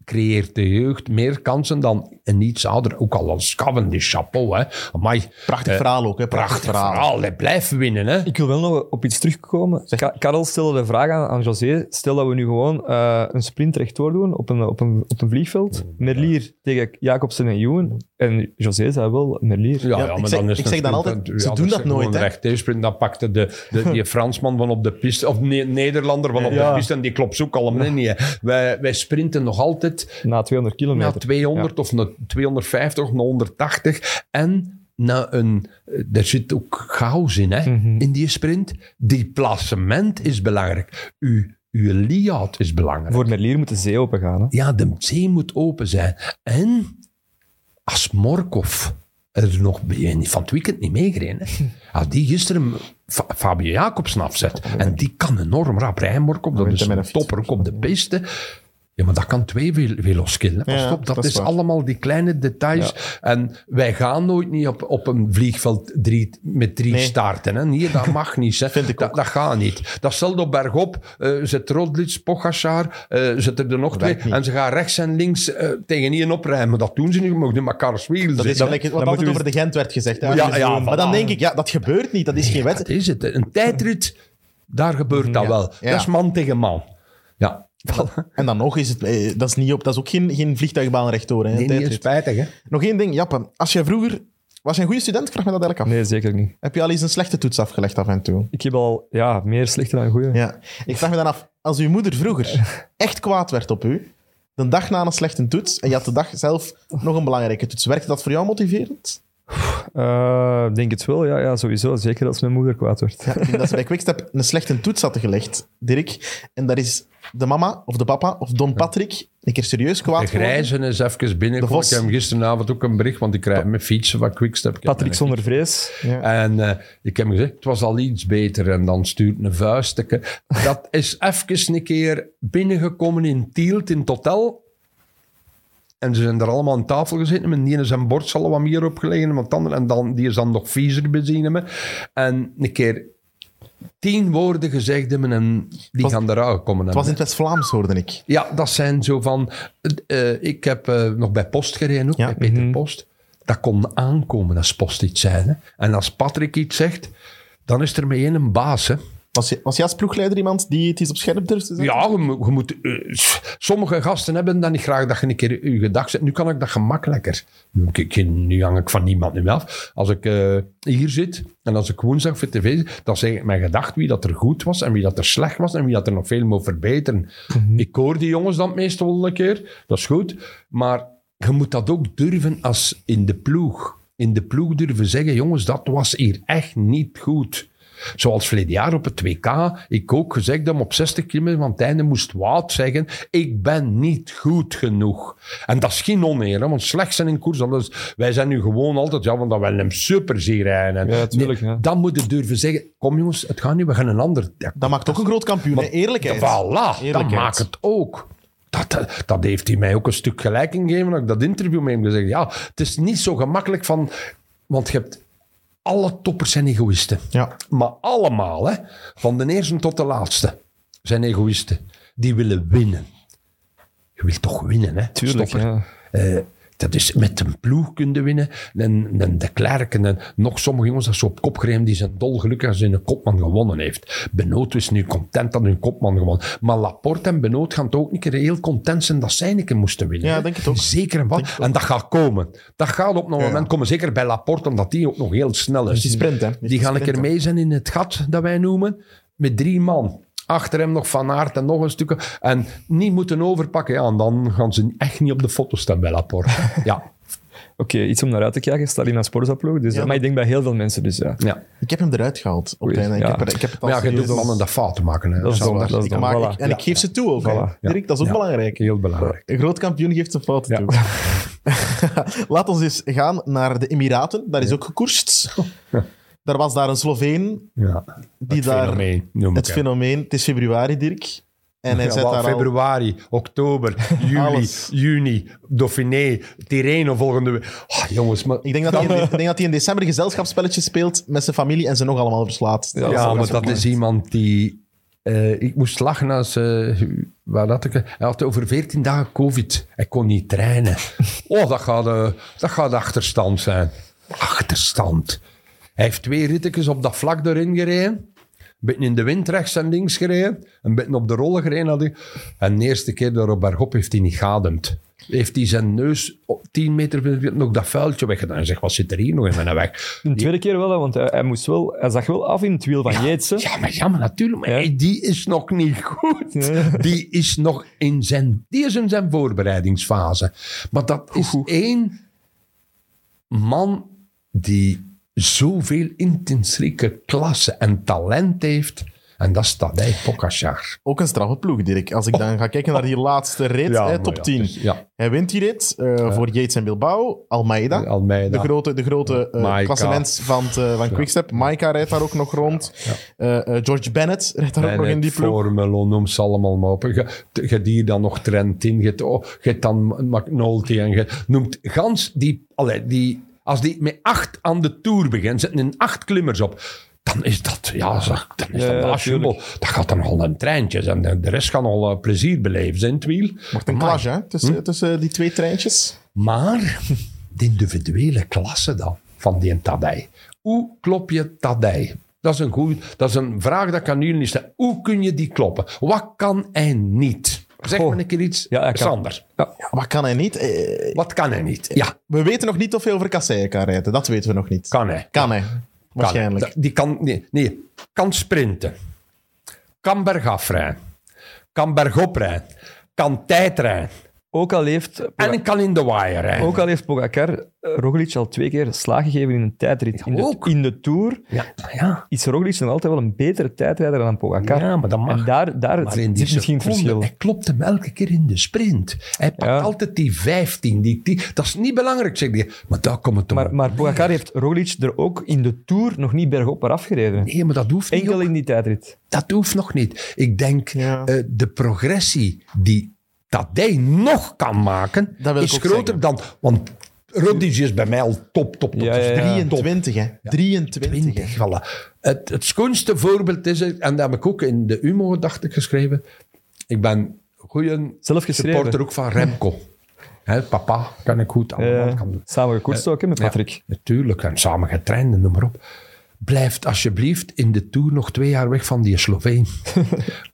creëert de jeugd meer kansen dan een iets ouder. Ook al als Cavendish, chapeau. Hè. Amai, prachtig eh, verhaal ook. Hè? Prachtig, prachtig verhaal. verhaal. Hij blijft winnen. Hè. Ik wil wel nog op iets terugkomen. Ka- Karel stelde de vraag aan, aan José. Stel dat we nu gewoon eh, een sprint rechtdoor doen op een, op een, op een vliegveld. Merlier tegen Jacobsen en Ewan. En José zei wel Merlier. Ja, Ja, ja, ik maar zeg- dan is ik zeg dan een altijd, ze doen dat nooit, hè. recht sprint, dan pakte de, de, die *laughs* Fransman van op de piste, of ne- Nederlander van op Ja. de piste, en die klopt ook allemaal niet. hè. Wij, wij sprinten nog altijd Na 200 naar kilometer. 200 of naar 250 of naar 180. En na een, eh, er zit ook chaos in, hè, Mhm. in die sprint. Die placement is belangrijk. Uw, uw layout is belangrijk. Voor Merlier moet de zee open gaan. Hè? Ja, de zee moet open zijn. En als Morkov er nog van het weekend niet meegereden, hè. *laughs* als die gisteren Fa- Fabio Jacobsen afzet, en die kan enorm rap rijden, Morkov, dat is een topper ook op de piste. Ja, maar dat kan twee. Pas Ja, op, dat, dat is allemaal die kleine details. En wij gaan nooit niet op, op een vliegveld drie, met drie Nee. starten. Hè. Nee, dat mag niet. Hè. *laughs* Vind ik dat, dat gaat niet. Dat stelt op bergop. eh zet Rodlitz, Pogacar, eh zet er nog twee. En ze gaan rechts en links eh, tegen één oprijden. Maar dat doen ze niet. In elkaars wiel Dat is dan wat Dan altijd over de Gent werd gezegd. Hè? Ja, ja, maar dan denk ik, ja, dat gebeurt niet. Dat is geen Dat wedstrijd. is het. Een tijdrit, daar gebeurt dat Ja. wel. Dat is man tegen man. Ja. En dan nog is het, eh, dat is, niet op, dat is ook geen, geen vliegtuigbaan rechtdoor. Hè, Nee, spijtig, hè. Nog één ding, Jappe. Als jij vroeger... Was je een goede student? Ik vraag me dat eigenlijk af. Nee, zeker niet. Heb je al eens een slechte toets afgelegd af en toe? Ik heb al ja, meer slechte dan goede. Ja. Ik vraag me dan af, als uw moeder vroeger *laughs* echt kwaad werd op u, de dag na een slechte toets, en je had de dag zelf nog een belangrijke toets, werkte dat voor jou motiverend? Eh, denk het wel, ja, ja, sowieso. Zeker als mijn moeder kwaad werd. Ja, ik denk dat ze bij *laughs* Quickstep een slechte toets hadden gelegd, Dirk. En daar is de mama, of de papa, of Don Patrick een keer serieus kwaad De grijze is even binnengekomen. Ik heb hem gisteravond ook een bericht, want ik krijg mijn fietsen van Quickstep. Patrick zonder vrees. Ja. En eh, ik heb hem gezegd, het was al iets beter. En dan stuurt een vuistje. Dat *laughs* is even een keer binnengekomen in Tielt, in het hotel. En ze zijn er allemaal aan tafel gezeten. Met die zijn bord zal wat meer opgelegen. Andere, en dan, die is dan nog viezer bezien. me. En een keer tien woorden gezegd hebben en die was- gaan eruit komen. Het was in het West-Vlaams, hoorde ik. Ja, dat zijn zo van... eh, ik heb eh, nog bij Post gereden ook, Ja. bij Peter Mhm. Post. Dat kon aankomen als Post iets zei. Hè. En als Patrick iets zegt, dan is er mee een baas. Hè. Was, je, was jij als ploegleider iemand die het eens op scherp durft te zetten? Ja, je, moet- je moet... eh, sommige gasten hebben dan niet graag dat je een keer je gedag zet. Nu kan ik dat gemakkelijker. Nu, ik- nu hang ik van niemand meer af. Als ik eh, hier zit en als ik woensdag voor tv zit, dan zeg ik mijn gedacht wie dat er goed was en wie dat er slecht was en wie dat er nog veel moet verbeteren. Ik hoor die jongens dan meestal wel een keer. Dat is goed. Maar je moet dat ook durven als in de ploeg. In de ploeg durven zeggen, jongens, dat was hier echt niet goed. Zoals verleden jaar op het WK, ik ook gezegd heb, op 60 kilometer van het einde moest Wout zeggen, ik ben niet goed genoeg. En dat is geen oneer, hè, want slecht zijn in koers, wij zijn nu gewoon altijd, ja, want dat wij hem super zien rijden. En- Ja, tuurlijk, ja. Dan moet je durven zeggen, kom jongens, het gaat niet, we gaan een ander... Ja, Dat maakt ook een groot kampioen, hè. eerlijkheid. Voilà, dat maakt het ook. Dat, dat, dat heeft hij mij ook een stuk gelijk in gegeven. Dat ik dat interview met hem gezegd. Ja, het is niet zo gemakkelijk van... Want je hebt... Alle toppers zijn egoïsten. Ja. Maar allemaal, hè, van de eerste tot de laatste, zijn egoïsten. Die willen winnen. Je wilt toch winnen, hè? Tuurlijk, ja. Dat is met een ploeg kunnen winnen. En, en de Klerk en en nog sommige jongens dat ze op kop gereden, die zijn dolgelukkig als een kopman gewonnen heeft. Benoot is nu content dat hun kopman gewonnen. Maar Laporte en Benoot gaan toch ook een keer heel content zijn dat zij een keer moesten winnen. Ja, denk het ook. Zeker en wat. En dat gaat komen. Dat gaat op een Ja, moment komen. Zeker bij Laporte, omdat die ook nog heel snel is. Dus die sprint, hè. Die gaan een keer mee zijn in het gat dat wij noemen. Met drie man. Achter hem nog Van Aert en nog een stuk. En niet moeten overpakken. Ja, en dan gaan ze echt niet op de foto staan bij Laporte. *laughs* ja. Oké, iets om naar uit te kijken. Stalina Sporza-ploeg. Dus, Ja, maar dat- ik denk bij heel veel mensen. Dus ja. ja. Ik heb hem eruit gehaald op het. Ik, ja. heb er, ik heb het al Maar ja, je doet mannen dat fouten maken. Hè. Dat is dat is ik maak, Voilà. ik- en ik geef ze toe ook. Voilà. Dirk, dat is ook Ja. belangrijk. Heel belangrijk. Een groot kampioen geeft zijn fouten Ja. toe. *laughs* Laat ons eens gaan naar de Emiraten. Daar is ook gekoerst. *laughs* Daar was daar een Sloveen Ja. die Het daar... fenomeen, noem Het hem. fenomeen. Het is februari, Dirk. En hij Ja, zet wel, daar al... februari, oktober, *laughs* juli, juni, Dauphiné, Tirreno volgende week. Ah, jongens, maar... Ik denk, dat hij in, ik denk dat hij in december een gezelschapsspelletje speelt met zijn familie en ze nog allemaal verslaat. Ja, maar dat is iemand die... eh, ik moest lachen als... eh waar had ik, hij had over 14 dagen covid. Hij kon niet trainen. *laughs* Oh, dat gaat, eh, dat gaat achterstand zijn. Achterstand. Hij heeft twee rittekjes op dat vlak erin gereden. Een beetje in de wind rechts en links gereden. Een beetje op de rollen gereden. had hij. En de eerste keer daar op bergop heeft hij niet geademd. Heeft hij zijn neus op 10 meter nog dat vuiltje weggedaan. Hij zegt, wat zit er hier nog in mijn weg? De tweede keer wel, want hij, moest wel, hij zag wel af in het wiel van hè. Ja, maar, ja, maar natuurlijk. Maar Ja. hey, die is nog niet goed. Ja. Die is nog in zijn, die is in zijn voorbereidingsfase. Maar dat is één man die zoveel intrinsieke klasse en talent heeft. En dat is Tadej Pogacar. Ook een straffe ploeg, Dirk. Als ik dan ga kijken naar die laatste rit, Ja, hè, top ja, 10. dus, ja. Hij wint die rit eh, voor Yates en Bilbao. Almeida, Almeida. de grote, de grote eh klassement van, het, eh, van Quickstep. Maika rijdt daar ook nog rond. Eh, eh, George Bennett rijdt daar ook nog in die ploeg. Formelo, noem ze allemaal maar op. Je, hier dan nog Trentin, je hebt, oh, dan McNulty en je noemt gans die, allee, die... Als die met acht aan de Tour begint, zitten in acht klimmers op, dan is dat, ja, zeg, dan is Ja, dat ja. Dat gaat dan al een treintje zijn. De rest gaan al eh, plezier beleven zijn het wiel. Wordt een clash, hè, tussen, tussen die twee treintjes. Maar de individuele klasse dan, van die Tadij. Hoe klop je Tadij? Dat is, een goed, dat is een vraag dat ik aan jullie stellen. Hoe kun je die kloppen? Wat kan hij niet? Zeg Goh. maar een keer iets, Ja, hij kan- Sander. Ja, wat kan hij niet? Eh, Wat kan hij niet? Ja, we weten nog niet of hij over kasseien kan rijden. Dat weten we nog niet. kan hij. Kan hij. Kan Waarschijnlijk. hij. Die kan, nee, nee, kan sprinten. Kan bergaf rijden. Kan bergop rijden. Kan tijdrijden. Ook al heeft, En ik kan in de wire rijden. ook al heeft Pogacar eh, Roglic al twee keer slaag gegeven in een tijdrit. In de, ook. in de Tour Ja, ja. is Roglic nog altijd wel een betere tijdrijder dan Pogacar. Ja, maar dat mag. En daar, daar Maar zit misschien seconde, verschil. Hij klopt hem elke keer in de sprint. Hij pakt Ja. altijd die 15. Die, die, dat is niet belangrijk, zeg je. Maar daar komt het om. Maar, maar Pogacar heeft Roglic er ook in de Tour nog niet bergop maar afgereden. Nee, maar dat hoeft niet. Enkel in die tijdrit. Dat hoeft nog niet. Ik denk, Ja. eh, de progressie die Tadej nog kan maken, Dat is groter zeggen. dan... Want Roglic is bij mij al top, top, top. Ja, Dat ja, ja. 23, hè. 23, hè. 20, voilà. Het, het schoonste voorbeeld is, en dat heb ik ook in de Humo, dacht ik, geschreven. Ik ben geschreven. supporter ook van Remco. *laughs* Papa, kan ik goed allemaal. Kan, samen gekoerst ook hè, met Patrick. ja, natuurlijk, en samen getraind, noem maar op. Blijft alsjeblieft in de Tour nog twee jaar weg van die Sloveen.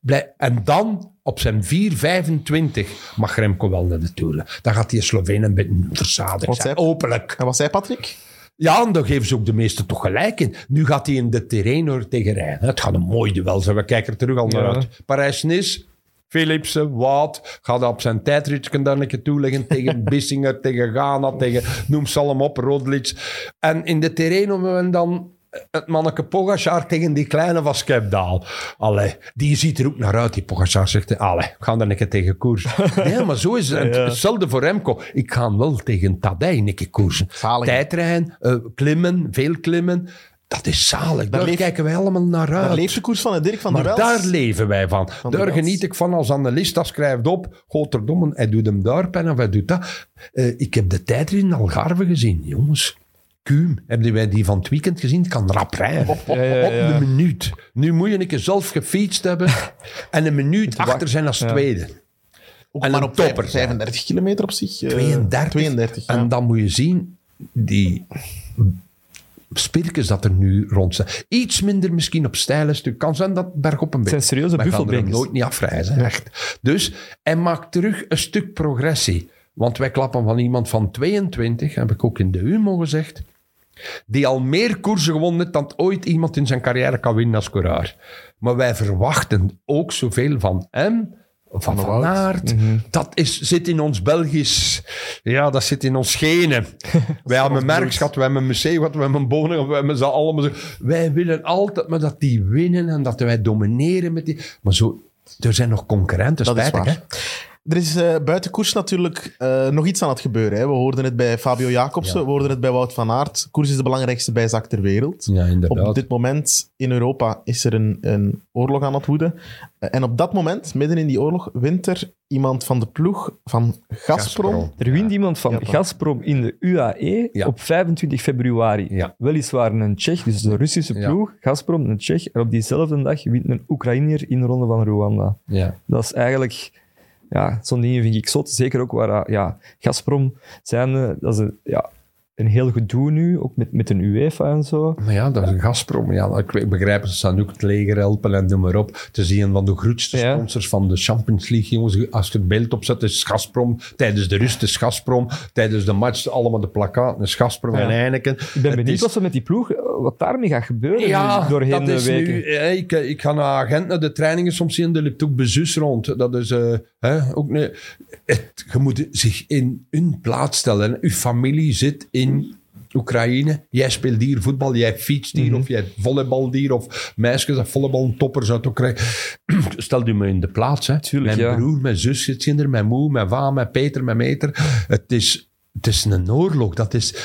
*laughs* En dan, op zijn 4,25, mag Remco wel naar de Tour. Dan gaat die Sloveen een beetje verzadigd Wat zijn. zei- Openlijk. En wat zei Patrick? Ja, en daar geven ze ook de meesten toch gelijk in. Nu gaat hij in de terrein tegen rijden. Het gaat een mooi duel zijn. We kijken er terug al naar Ja. uit. Parijs-Nice, Philipsen, Wout. Gaat op zijn tijdritje daar een keer toeleggen tegen *laughs* Bissinger, tegen Ghana, tegen noem ze allemaal op, Rodlic. En in de terrein hebben we dan het manneke Pogacar tegen die kleine van Skepdaal. Allee, die ziet er ook naar uit, die Pogacar. Zegt, hij, allee, we gaan daar een keer tegen koers. Nee, *laughs* maar zo is het. Hetzelfde voor Remco. Ik ga wel tegen Tadij een keer koersen. Zalig. Tijdrijden, eh, klimmen, veel klimmen. Dat is zalig. Daar, kijken wij allemaal naar uit. Daar leeft de koers van de Dirk van der Wels. daar leven wij van. daar geniet ik van als analist. Dat schrijft op. Godverdomme, hij doet hem daar pen of hij doet dat. Eh, ik heb de tijd in Algarve gezien, jongens. Kuum, hebben wij die van het weekend gezien? Het kan rap rijden. ja, ja. Op een minuut. Nu moet je een keer zelf gefietst hebben *laughs* en een minuut achter zijn als tweede. Ook en maar een op topper 35 kilometer op zich. eh, 32. 32, ja. En dan moet je zien, die spirkes dat er nu rond zijn. Iets minder misschien op steile stuk. Kan zijn dat bergop een beetje. zijn serieuze er nooit niet afreizen, echt. Dus hij maakt terug een stuk progressie. Want wij klappen van iemand van 22, heb ik ook in de Humo gezegd, die al meer koersen gewonnen heeft dan ooit iemand in zijn carrière kan winnen als coureur. Maar wij verwachten ook zoveel van hem, van Van. Aert. Dat is, zit in ons Belgisch... Ja, dat zit in ons genen. *laughs* wij hebben een merkschat, wij hebben gehad, we hebben een bonen, we hebben ze allemaal... Zo. Wij willen altijd maar dat die winnen en dat wij domineren met die... Maar zo... Er zijn nog concurrenten, Dat is waar. hè? Er is eh, buiten koers natuurlijk eh, nog iets aan het gebeuren. Hè. We hoorden het bij Fabio Jacobsen, we hoorden het bij Wout van Aert. Koers is de belangrijkste bijzak ter wereld. Ja, inderdaad. Op dit moment in Europa is er een, een oorlog aan het woeden. Eh, En op dat moment, midden in die oorlog, wint er iemand van de ploeg van Gazprom. Gazprom. Er wint iemand van. Gazprom in de UAE Ja. op 25 februari. Ja. Weliswaar een Tsjech, dus de Russische Ja. ploeg, Gazprom, een Tsjech. En op diezelfde dag wint een Oekraïner in de ronde van Rwanda. Ja. Dat is eigenlijk... Ja, zo'n dingen vind ik zot. Zeker ook waar uh, ja, Gazprom zijn... eh, dat is een, ja, een heel gedoe nu, ook met, met een UEFA en zo. Maar ja, dat is een Gazprom. Ja, ik begrijp, ze staan ook het leger helpen en noem maar op. Het is een van de grootste Ja. sponsors van de Champions League, jongens. Als je het beeld opzet, is Gazprom. Tijdens de rust is Gazprom. Tijdens de match, allemaal de plakkaten is Gazprom en Heineken. Ik ben benieuwd wat er met die ploeg, wat daarmee gaat gebeuren Ja, doorheen dat de is weken. nu... eh, Ik, ik ga naar agent naar de trainingen soms zien. Er loopt ook bezus rond. Dat is eh, hè, ook... Nee, het, je moet zich in hun plaats stellen. Uw familie zit in Oekraïne. Jij speelt hier voetbal, jij fietst hier, of jij volleybal hier, of meisjes dat volleybal toppers uit Oekraïne. *clears throat* Stel je me in de plaats. Hè. Tuurlijk, mijn ja. broer, mijn zus zit er, mijn moe, mijn va, mijn Peter, mijn meter. Het is... Het is een oorlog. Dat is,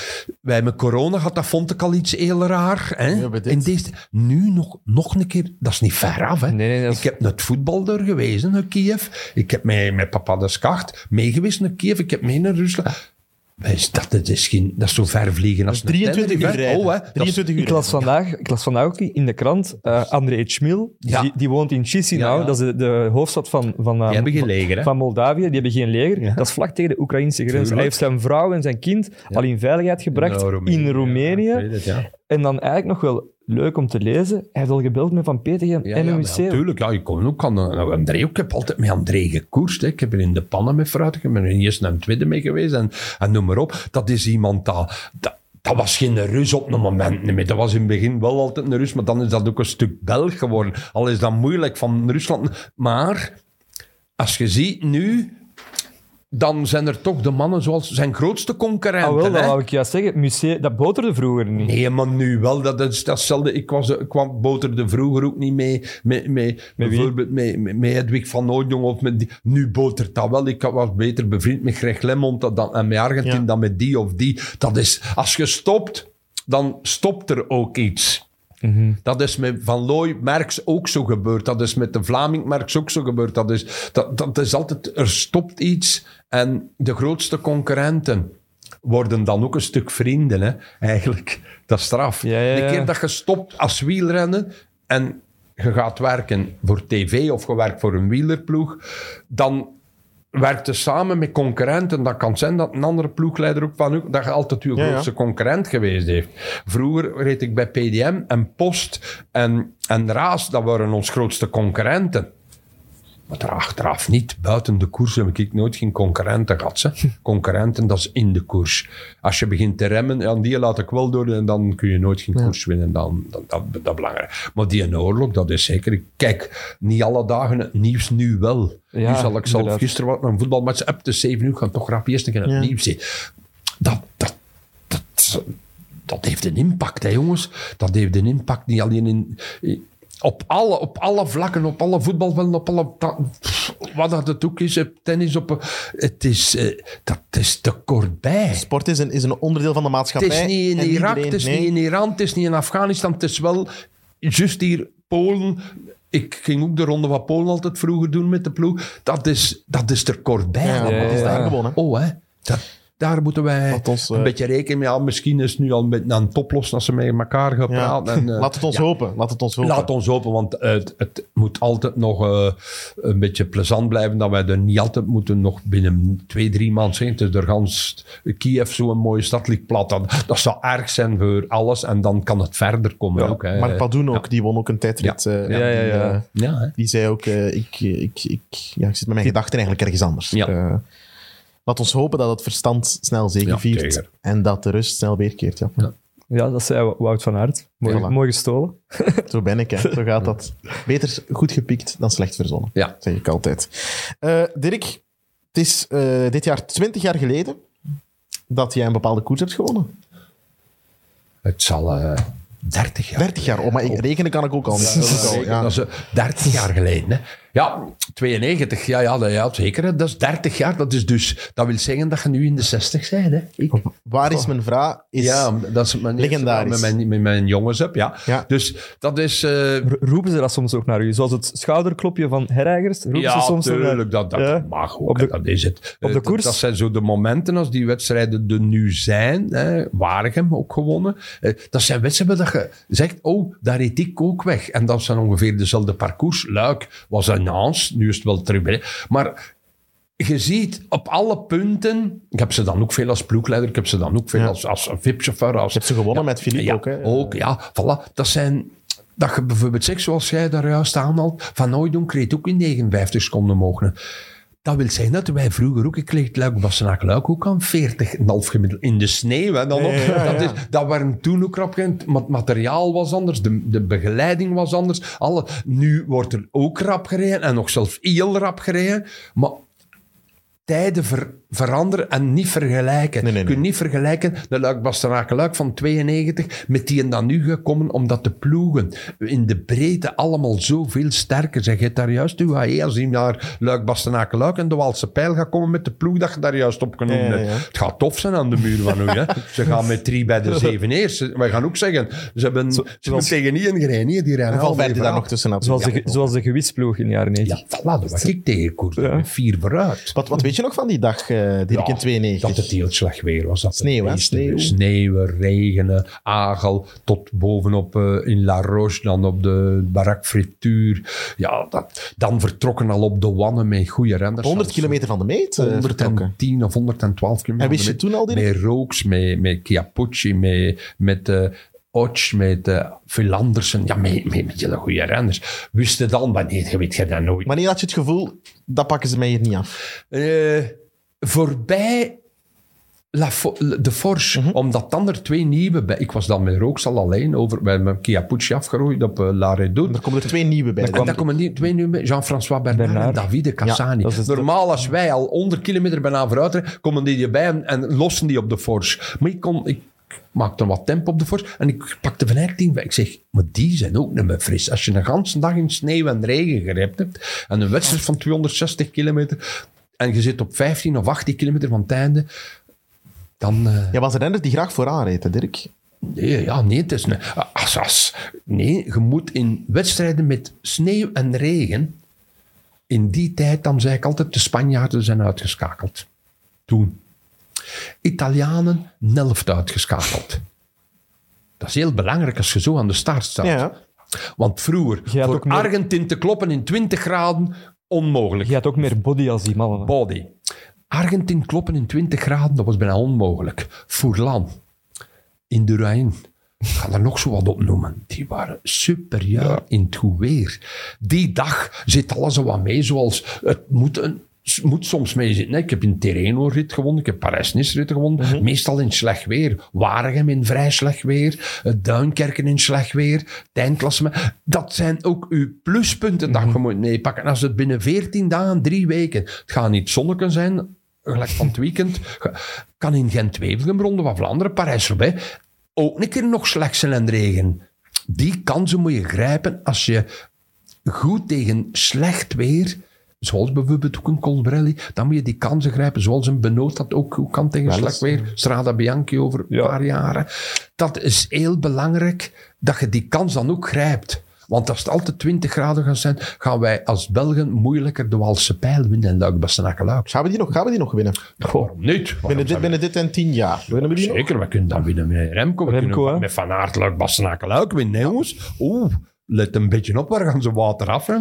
wij hebben corona gehad, dat vond ik al iets heel raar. Hè? Ja. In deze, nu nog, nog een keer, dat is niet ver af. Hè? Nee, nee, dat is- Ik heb naar het voetbal door geweest, naar Kiev. Ik heb met, met papa de Skacht meegeweest naar Kiev. Ik heb mee naar Rusland. Wees, dat, dat, is geen, dat is zo ver vliegen als een 23 uur rijden. Oh, hè. Dat is- 23 uur Ik las, vandaag, ik las vandaag ook in de krant, eh André Schmil, Ja. die, die woont in Chisinau, Ja, ja. dat is de, de hoofdstad van, van, eh, Die hebben geen leger, hè. van Moldavië. Die hebben geen leger. Ja. Dat is vlak tegen de Oekraïnse grens. Hij heeft zijn vrouw en zijn kind al in veiligheid gebracht in Roemenië. Het, ja. En dan eigenlijk nog wel leuk om te lezen, hij heeft al gebeld met Van Ja, en ja, maar natuurlijk. Ja, ik kon ook aan nou, André. Ik heb altijd met André gekoerst. Hè. Ik heb er in de pannen met fruit. Ik ben er eerste en de tweede mee geweest. En, en noem maar op. Dat is iemand dat... dat dat was geen Rus op een moment meer. Dat was in het begin wel altijd een Rus, maar dan is dat ook een stuk Belg geworden. Al is dat moeilijk van Rusland. Maar als je ziet nu, dan zijn er toch de mannen zoals zijn grootste concurrenten. Ah, wel, dat hè. wou ik juist zeggen. Museum, dat boterde vroeger niet. Nee, maar nu wel. Dat is datzelfde. Ik, was, ik kwam boterde vroeger ook niet mee. Met, met, bijvoorbeeld met, met, Hedwig van Oudjong. Of met die. Nu botert dat wel. Ik was beter bevriend met Greg Lemond dan, en met Argentin Ja. dan met die of die. Dat is, als je stopt, dan stopt er ook iets. Dat is met Van Looy Merks ook zo gebeurd. Dat is met de Vlaming Merks ook zo gebeurd. Dat is, dat, dat is altijd, er stopt iets. En de grootste concurrenten worden dan ook een stuk vrienden, hè? eigenlijk. *laughs* Dat is straf. Ja, ja, De keer dat je stopt als wielrennen en je gaat werken voor tv of je werkt voor een wielerploeg, dan werkt je samen met concurrenten. Dat kan zijn dat een andere ploegleider ook van u, dat je altijd Ja, ja. grootste concurrent geweest heeft. Vroeger reed ik bij PDM en Post en, en Raas, dat waren ons grootste concurrenten. Maar daar achteraf niet. Buiten de koers heb ik nooit geen concurrenten gehad. Hè. *laughs* Concurrenten, dat is in de koers. Als je begint te remmen, ja, die laat ik wel door en dan kun je nooit geen koers winnen. Dan, dat, dat, dat is belangrijk. Maar die een oorlog, dat is zeker. Kijk, niet alle dagen het nieuws nu wel. Ja, nu zal ik zelf inderdaad. gisteren wat een voetbalmatch heb, de 7 uur, gaan toch rap eerst keer het Ja. nieuws zien. Dat, dat, dat, dat heeft een impact, hè, jongens. Dat heeft een impact niet alleen in, op, alle, op alle vlakken, op alle voetbalvelden, op alle... pff, wat dat het ook is, tennis, op... Het is, eh, dat is te kort bij. Sport is een, is een onderdeel van de maatschappij. Het is niet in Irak, iedereen- het is nee. niet in Iran, het is niet in Afghanistan. Het is wel juist hier Polen. Ik ging ook de ronde van Polen altijd vroeger doen met de ploeg. Dat is, dat is er kort bij. Ja, dat is daar gewoon, hè. Oh, hè. Dat, daar moeten wij ons, eh, een beetje rekenen mee. Ja, misschien is het nu al een beetje aan het oplossen als ze met elkaar gaan Ja. praten. En, eh, Laat het ons ja. hopen. Laat het ons hopen. Laat ons hopen, want eh, het, het moet altijd nog eh, een beetje plezant blijven. Dat wij er niet altijd moeten nog binnen twee, drie maanden zijn. Is door gans Kiev zo'n mooie stad ligt plat. Dat, dat zou erg zijn voor alles. En dan kan het verder komen ook. Hè. Mark Padoen ook, die won ook een tijdrit. eh, Ja, ja, die, ja. Ja, hè. Die zei ook, eh, ik, ik, ik, ja, ik zit met mijn gedachten eigenlijk ergens anders. Ja. Laat ons hopen dat het verstand snel zegeviert Ja, en dat de rust snel weerkeert. Ja. Ja. Ja, dat zei Wout van Aert. Mooi, Voilà. mooi gestolen. *laughs* Zo ben ik, hè. zo gaat dat. Beter goed gepikt dan slecht verzonnen, Ja. zeg ik altijd. Eh, Dirk, het is eh, dit jaar 20 jaar geleden dat jij een bepaalde koers hebt gewonnen. Het zal eh 30 jaar 30 jaar, oh, maar ik, rekenen kan ik ook al niet. Dat is al, ja. Dat is *laughs* eh, 30 jaar geleden. Hè. Ja, 92, ja, ja, dat, ja zeker. hè. Dat is 30 jaar. Dat, is dus, dat wil zeggen dat je nu in de 60 bent. Hè. Ik. Waar is mijn vraag? Is, Ja, dat is mijn, legendarisch. Met mijn, met mijn jongens heb, ja. Ja. Dus dat is... eh, Roepen ze dat soms ook naar u? Zoals het schouderklopje van Herreigers? Roepen ja, ze soms naar- tuurlijk, dat, dat Ja. mag ook. Op de- dat is het. op Eh, de dat- koers? Dat, zijn zo de momenten als die wedstrijden er nu zijn. Hè, Waregem ook gewonnen. Eh, dat zijn wedstrijden dat je zegt, oh, daar reed ik ook weg. En dat zijn ongeveer dezelfde parcours. Luik was een Nu is het wel terug. Maar je ziet op alle punten... Ik heb ze dan ook veel als ploegleider. Ik heb ze dan ook veel Ja. als, als VIP-chauffeur. Als, Je hebt ze gewonnen met Philippe ja, ook. Hè. ook, ja. Voilà. Dat zijn... Dat je bijvoorbeeld zegt, zoals jij daar juist aanhaalt, Van Hooydonk reed ook in 59 seconden mogen. Dat wil zeggen dat wij vroeger ook, ik leed Luik Bastenaak Luik ook aan 40,5 gemiddeld. In de sneeuw, hè, dan. Ja, ja, Dat, is, dat waren toen ook rap. Maar het materiaal was anders, de, de begeleiding was anders. Alle, nu wordt er ook rap gereden en nog zelfs heel rap gereden. Maar tijden ver- veranderen en niet vergelijken. Nee, nee, Je kunt niet vergelijken de Luik Bastenaken Luik van 92 met die en dan nu gekomen, omdat de ploegen in de breedte allemaal zoveel sterker zijn. Je hebt daar juist UAE, als die naar Luik Bastenaken Luik en de Waalse Pijl gaat komen met de ploeg dat je daar juist op Ja, ja, ja. Het gaat tof zijn aan de muur van nu. Hè. Ze gaan met drie bij de zeven eerst. Wij gaan ook zeggen, ze hebben, ze hebben tegen niet gereden. niet? Die rijden En Valverde half daar nog tussen Zoals natuurlijk. de, zoals de gewisploeg in de jaren 90. Ja, voilà, dat was ik. Met vier vooruit. Wat, wat weet je nog van die dag, eh Dirk, Ja, in 92? Dat het heel slecht weer was. Dat Sneeuw, hè? meeste- Sneeuw. Sneeuwen, regenen, agel, tot bovenop eh, in La Roche, dan op de barak frituur. Ja, dat, dan vertrokken al op de wannen met goede renners. 100 Zelfs kilometer van de meet eh, vertrokken. 110 of 112 kilometer. En wist je toen al, Dirk? Met Rooks, met, met met, met eh Och, met uh, Phil Andersen. Ja, met, met, met hele goede renners. Wist dan? Maar nee, je weet je dat nooit. Wanneer had je het gevoel, dat pakken ze mij hier niet af? Eh, voorbij La Fo- de Forge, omdat dan er twee nieuwe bij... Ik was dan met Rooks al alleen over... bij mijn Chiappucci afgerooid op uh, La Redoute. Er komen er twee nieuwe bij. En daar komen die twee nieuwe bij. Jean-François Bernard, Bernard. en Davide Cassani. Normaal, als wij al 100 kilometer bijna vooruit rijden, komen die erbij en, en lossen die op de Forge. Maar ik, kon, ik maakte wat tempo op de Forge en ik pakte van tien. Ik zeg, maar die zijn ook niet meer fris. Als je een ganse dag in sneeuw en regen gerept hebt en een wedstrijd van 260 kilometer en je zit op 15 of 18 kilometer van het einde, dan... eh, Jij was een renner die graag vooraan reed, Dirk. Nee, ja, nee, het is een, als, nee, je moet in wedstrijden met sneeuw en regen, in die tijd, dan zei ik altijd, de Spanjaarden zijn uitgeschakeld. Toen. Italianen, Nelft uitgeschakeld. Dat is heel belangrijk als je zo aan de start staat. Ja. Want vroeger, voor meer- Argentin te kloppen in 20 graden, onmogelijk Je had ook meer body als die mannen. body. Argentin kloppen in 20 graden, dat was bijna onmogelijk. Furlan, Indurain, ik ga er nog zo wat op noemen. Die waren superieur in het goed weer. Die dag zit alles er wat mee, zoals het moet, een, het moet soms mee zitten. Ik heb in Terreno-rit gewonnen, ik heb Parijs-Nice-rit gewonnen. Meestal in slecht weer. Waregem in vrij slecht weer. eh, Duinkerken in slecht weer. Eindklassement. Dat zijn ook uw pluspunten dat je moet meepakken. En als het binnen 14 dagen, drie weken... Het gaat niet zonneken zijn, gelijk van het weekend. Kan in Gent-Wevelgem, Ronde van Vlaanderen, Parijs-Roubaix. ook een keer nog slecht zijn en regen. Die kansen moet je grijpen als je goed tegen slecht weer, zoals bijvoorbeeld ook een Colbrelli, dan moet je die kansen grijpen, zoals een Benoot dat ook kan tegen Wel slecht eens. weer. Strada Bianchi over een Ja. paar jaren. Dat is heel belangrijk, dat je die kans dan ook grijpt. Want als het altijd 20 graden gaat zijn, gaan wij als Belgen moeilijker de Walse pijl winnen en Luik Bastenaken-Luik. Gaan we die nog, gaan we die nog winnen? Waarom niet? Waarom Binnen dit, binnen dit en tien jaar. Winnen we die nog? Zeker, we kunnen dan winnen met Remco. We Remco, kunnen hè? met Van Aert, Luik, Bastenaken, Luik winnen, jongens. Oeh, let een beetje op, waar gaan ze water af? Hè?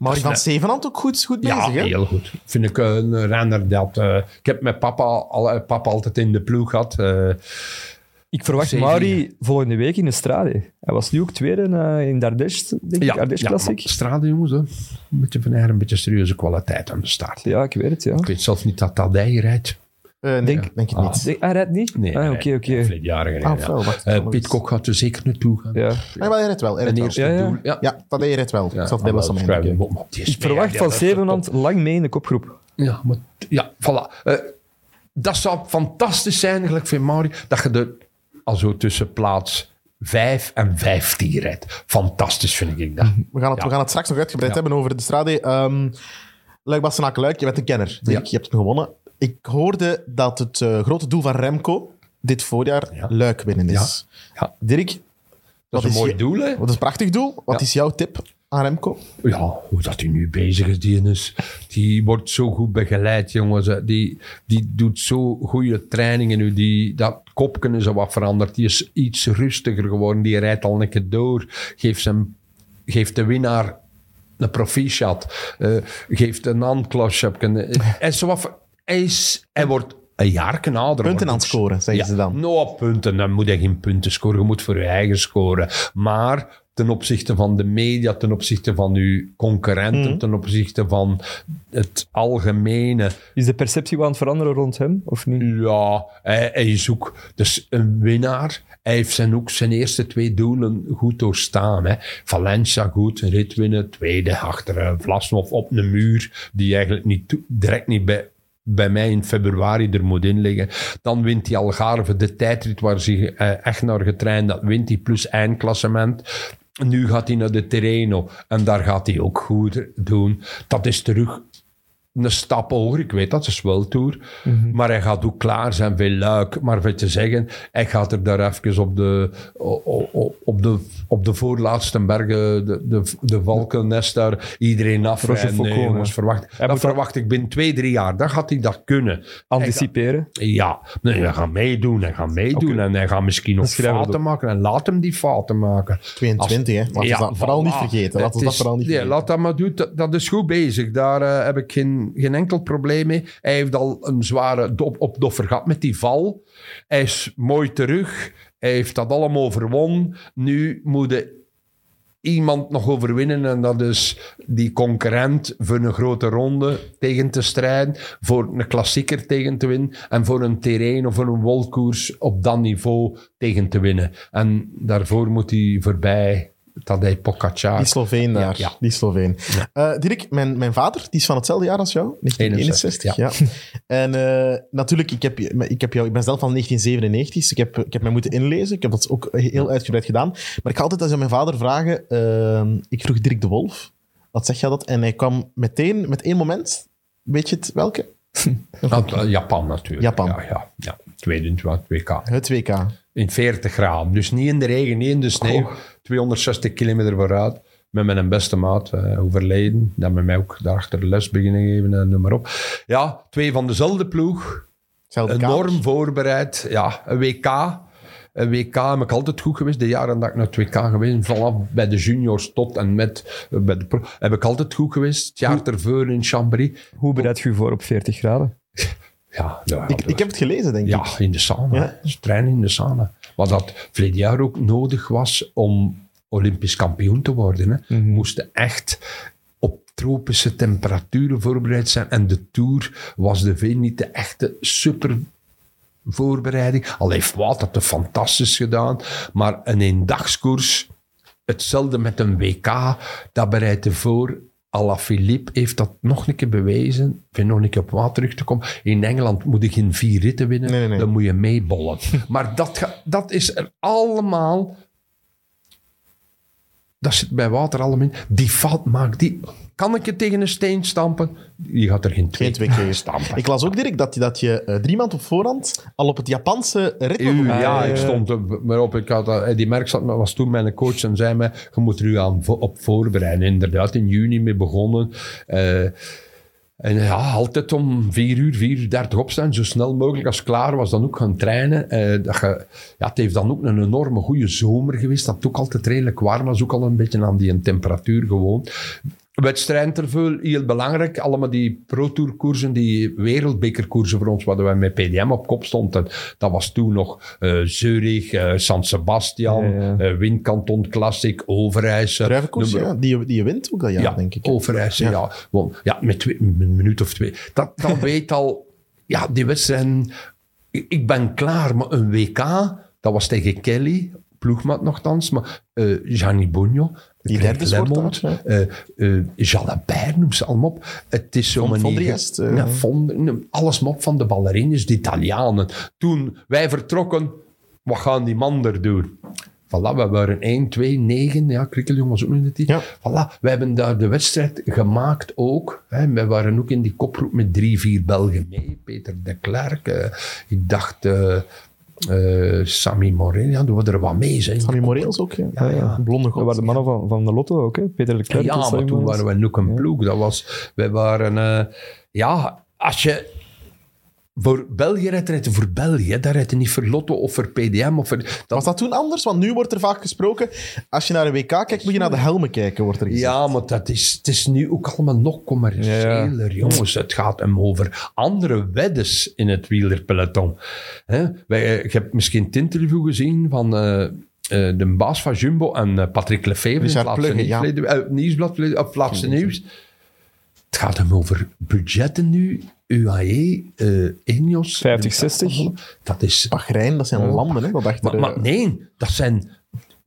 Een- Marie van Zevenand ook goed, goed Ja, bezig, hè? heel goed. Vind ik een renner dat... eh, ik heb met papa, al, eh, papa altijd in de ploeg gehad. eh, Ik verwacht. Mauri volgende week in de Strade. Hij was nu ook tweede in de Ardèche, denk ik. Ardèche ja, Classic. maar Strade, jongens. Hè. Een beetje van een beetje serieuze kwaliteit aan de start. Ja, ik weet het, ja. Ik weet zelfs niet dat Tadij rijdt. Eh, nee, Denk- denk, ik Ah. niet. Denk- Hij rijdt niet? Nee, ah, hij oké, rijdt oké. jaar gereden, Ah, ja. Eh, Piet Kok gaat er zeker naartoe gaan. Ja. Nee, maar hij redt wel. Hij redt eerste Ja, ja. doel. Ja, Ja, dat je redt wel. die is Ik verwacht van de. Zevenand lang mee in de kopgroep. Ja, maar, ja voilà. Eh, dat zou fantastisch zijn, eigenlijk, voor Mauri, dat je er al zo tussen plaats 5 en 15 rijdt. Fantastisch vind ik dat. We gaan, het, Ja. we gaan het straks nog uitgebreid Ja. hebben over de strade. Um, Luik Bastenaken Luik, je bent een kenner. Je hebt hem gewonnen. Ik hoorde dat het eh, grote doel van Remco dit voorjaar Ja. Luik winnen is. Ja. Dirk, Dat Wat is een is mooi je- doel, hè? wat is een prachtig doel. Wat Ja. is jouw tip aan Remco? Ja, hoe dat hij nu bezig is, die, is, die wordt zo goed begeleid, jongens. hè. Die, die doet zo goede trainingen nu. Die, dat kopken is al wat veranderd. Die is iets rustiger geworden. Die rijdt al een keer door. Geeft, zijn, geeft de winnaar een proficiat. eh, geeft een handklosje. Hij, *laughs* is zo wat- is, hij wordt een jaar ouder. Punten aan het scoren, zeggen ze dan. Nou, punten. Dan moet je geen punten scoren. Je moet voor je eigen scoren. Maar ten opzichte van de media, ten opzichte van uw concurrenten, ten opzichte van het algemene. Is de perceptie wel aan het veranderen rond hem, of niet? Ja, hij, hij is ook dus een winnaar. Hij heeft zijn, ook zijn eerste twee doelen goed doorstaan. Hè. Valencia goed, een rit winnen. Tweede achter uh, Vlasnov op een muur die eigenlijk niet direct niet bij, bij mij in februari er moet in liggen. Dan wint hij Algarve, de tijdrit waar ze eh, echt naar getraind. Dat wint hij plus eindklassement. Nu gaat hij naar de Terreno en daar gaat hij ook goed doen. Dat is terug een stap hoger. Ik weet dat, het is wel tour. Maar hij gaat ook klaar zijn bij Luik. Maar wat te zeggen, hij gaat er daar even op de, op de, op de voorlaatste bergen, de, de, de Valkennest daar, iedereen afrijden. Nee, Rochefoucauld, jongens, hè. verwacht, dat dat- verwacht ik binnen twee, drie jaar. Dan gaat hij dat kunnen. Anticiperen. Ja, nee, hij gaat meedoen, hij gaat meedoen. En hij gaat misschien nog dat fouten maken. En laat hem die fouten maken. 22, hè? Ja, dat vooral niet vergeten. We dat is- vooral niet nee, vergeten. laat dat maar doen. Dat, dat is goed bezig. Daar eh, heb ik geen, geen enkel probleem mee. Hij heeft al een zware dop, opdoffer gehad met die val. Hij is mooi terug. Hij heeft dat allemaal overwonnen. Nu moet iemand nog overwinnen. En dat is die concurrent voor een grote ronde tegen te strijden. Voor een klassieker tegen te winnen. En voor een terrein of voor een wolkoers op dat niveau tegen te winnen. En daarvoor moet hij voorbij Tadej Pogacar. Die Sloveen daar. Ja. Die Sloveen. Eh, Dirk, mijn, mijn vader, die is van hetzelfde jaar als jou. 1961. 61, ja. En eh, natuurlijk, ik, heb, je- ik, heb jou, ik ben zelf van 1997, dus ik heb, ik heb mij moeten inlezen. Ik heb dat ook heel uitgebreid gedaan. Maar ik ga altijd als aan mijn vader vragen... eh, ik vroeg Dirk de Wolf, wat zeg je dat? En hij kwam meteen, met één moment, weet je het welke? *laughs* Japan natuurlijk. Japan. Ja, ja, ja. 22, 2K. Het WK. In 40 graden. Dus niet in de regen, niet in de sneeuw. 260 kilometer vooruit. Met mijn beste maat eh, overleden. Dat met mij ook daarachter les beginnen geven en noem maar op. Ja, twee van dezelfde ploeg. Hetzelfde Enorm voorbereid. Ja, een WK. Een WK heb ik altijd goed geweest. De jaren dat ik naar het WK geweest ben, vanaf bij de juniors tot en met eh, bij de pro, heb ik altijd goed geweest. Het jaar ervoor in Chambéry. Hoe bereid je je voor op 40 graden? Ja, ja, Ik, ik heb het gelezen, denk ik. Ja, in de sauna. Ja. Dus trainen in de sauna. Wat dat verleden jaar ook nodig was om Olympisch kampioen te worden. Hè. Mhm. Moesten echt op tropische temperaturen voorbereid zijn. En de Tour was de veel niet de echte super voorbereiding. Al heeft Wout dat fantastisch gedaan. Maar een eendagskoers, hetzelfde met een WK, dat bereidt voor Alaphilippe heeft dat nog een keer bewezen. Ik vind nog een keer op wat terug te komen. In Engeland moet je geen vier ritten winnen. Nee, nee, nee. Dan moet je meebollen. *laughs* maar dat, ga- dat is er allemaal... Dat zit bij water allemaal in. Die fout maakt die... Kan ik het tegen een steen stampen? Die gaat er geen twee, Geen twee keer. stampen. *laughs* Ik las ook direct dat, je- dat je eh, drie maanden op voorhand al op het Japanse ritme... U, ja, ik ja. stond maar op. Ik had, dat- Eddie Merckx had- was toen mijn coach en zei mij, je moet er u aan op voorbereiden. Inderdaad, in juni mee begonnen. Eh, en ja, altijd om vier uur, vier uur dertig opstaan, zo snel mogelijk als klaar was, dan ook gaan trainen. Eh, dat je, ja, het heeft dan ook een enorme goede zomer geweest, dat het ook altijd redelijk warm was, ook al een beetje aan die temperatuur gewoon. Wedstrijden te veel, heel belangrijk. Allemaal die Pro Tour koersen, die wereldbekerkoersen voor ons, waar wij met PDM op kop stonden. Dat was toen nog eh Zurich, eh, San Sebastian, Ja, ja. eh, Windkanton Classic. Druivenkoers, maar ja, die, je- die je wint ook dat jaar, ja, denk ik. Overijse, Ja. ja. Want, ja, met, twee, met een minuut of twee. Dat, dat *laughs* weet al... Ja, die wedstrijden... Ik, ik ben klaar, maar een WK, dat was tegen Kelly, ploegmaat nogthans, maar eh Gianni Bugno, Die derde soort eh eh, Jalabert, noem ze allemaal op. Het is zo Von- manier... Eh. Ja, alles maar op van de ballerines, de Italianen. Toen wij vertrokken, wat gaan die man er doen? Voilà, we waren 1, 2, 9. Ja, Krikkeljong was ook in het team. Ja. Voilà, we hebben daar de wedstrijd gemaakt ook. Hè. We waren ook in die kopgroep met drie, vier Belgen mee. Peter de Klerk, eh, ik dacht eh eh, Sammy Morel, ja, doen we er wat mee. Zijn. Sammy Moreels ook, ja. Ja, ja. Blonde Dat god. waren de mannen van, van de Lotto ook, hè? Peter Leclerc. Ja, en maar toen waren we ook een ploeg. Dat was, wij waren, eh, ja, als je voor België rijdt, voor België. Daar rijdt niet voor Lotto of voor PDM. Of voor, dat, Was dat toen anders? Want nu wordt er vaak gesproken, als je naar een WK kijkt, moet je naar de helmen kijken, wordt er gezegd. ja, maar dat is, het is nu ook allemaal nog commerciëler, jongens. Het gaat hem over andere weddes in het wielerpeloton. Wij, eh, je hebt misschien het interview gezien van... eh, eh, de baas van Jumbo en Patrick het Richard Plugge, ja. nieuwsblad, of laatste nieuws. Het gaat hem over budgetten nu. UAE, eh Ineos. 50, 60. Dat is Bahrein, dat zijn landen, hè? Achter, maar, maar eh, nee, dat zijn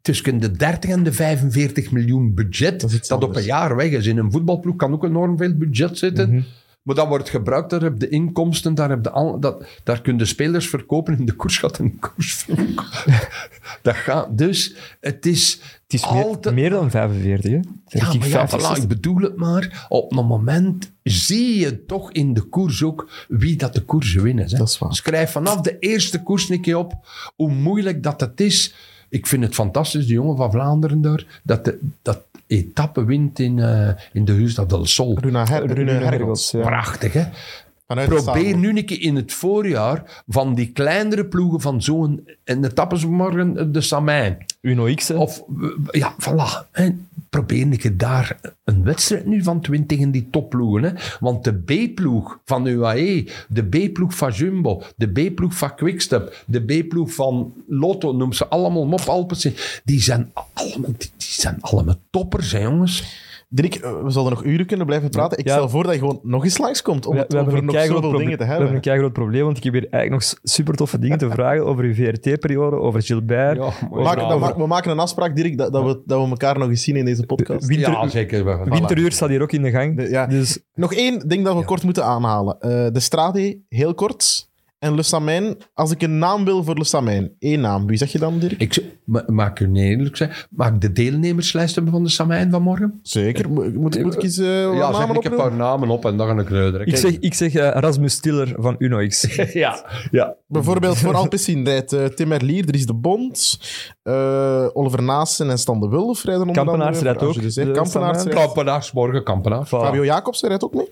tussen de 30 en de 45 miljoen budget Dat op een jaar weg is. In een voetbalploeg kan ook enorm veel budget zitten. Mhm. Maar dat wordt gebruikt, daar heb je de inkomsten, daar, heb je al, dat, daar kun je spelers verkopen in de koers gaat een koers *laughs* Dat gaat, dus het is, Het is meer, altijd... meer dan 45, hè? Ja, maar ja, 50, voilà, 60. ik bedoel het maar. Op een moment zie je toch in de koers ook wie dat de koers winnen. Hè. Dat is waar. Schrijf vanaf de eerste koers een keer op hoe moeilijk dat het is. Ik vind het fantastisch, de jongen van Vlaanderen daar, dat de, dat etappe wint in, eh, in de Huis del Sol. Runa, Her Rune Rune Hergots, Hergots. ja. Prachtig, hè? Vanuit Probeer nu een keer in het voorjaar van die kleinere ploegen van zo'n... En etappes morgen de Samijn. Uno X, hè? Of, eh, ja, voilà. Probeer keer daar een wedstrijd nu van te winnen tegen die topploegen. Hè. Want de B-ploeg van UAE, de B-ploeg van Jumbo, de B-ploeg van Quickstep, de B-ploeg van Lotto, noem ze allemaal op, Alpecin, die zijn allemaal, die zijn allemaal toppers, hè, jongens. Dirk, eh, we zullen nog uren kunnen blijven praten. Ik Ja. stel voor dat je gewoon nog eens langskomt om We, hebben over een nog zoveel proble- dingen te We hebben hebben. een keigroot probleem, want ik heb hier eigenlijk nog super toffe dingen te vragen over uw VRT-periode, over Gilbert. Ja, We maken, verhaal. we, ma- we maken een afspraak, Dirk, dat, dat, we, dat we elkaar nog eens zien in deze podcast. Winter, ja, zeker. Winteruur staat hier ook in de gang. De- ja. Dus Nog één ding dat we kort moeten aanhalen. Eh, de Strade, heel kort. En Le Samijn, als ik een naam wil voor Le Samijn, één naam. Wie zeg je dan, Dirk? Ik, ma- maak u eerlijk zijn, mag ik de deelnemerslijst hebben van de Samijn van morgen? Zeker. Mo- Moet, moet ik eens eh, ja, zeg namen ik een oproepen? paar namen op en dan ga ik eruit. ik zeg, ik zeg eh, Rasmus Stiller van Uno X. *laughs* ja, ja. Bijvoorbeeld voor Alpecin rijdt eh, Tim Merlier, Dries de Bond, eh, Oliver Naassen en Stan de Wulf rijden onder Kampenaars andere. rijdt ook, Kampenaars morgen Kampenaars. Fabio Jacobsen rijdt ook mee.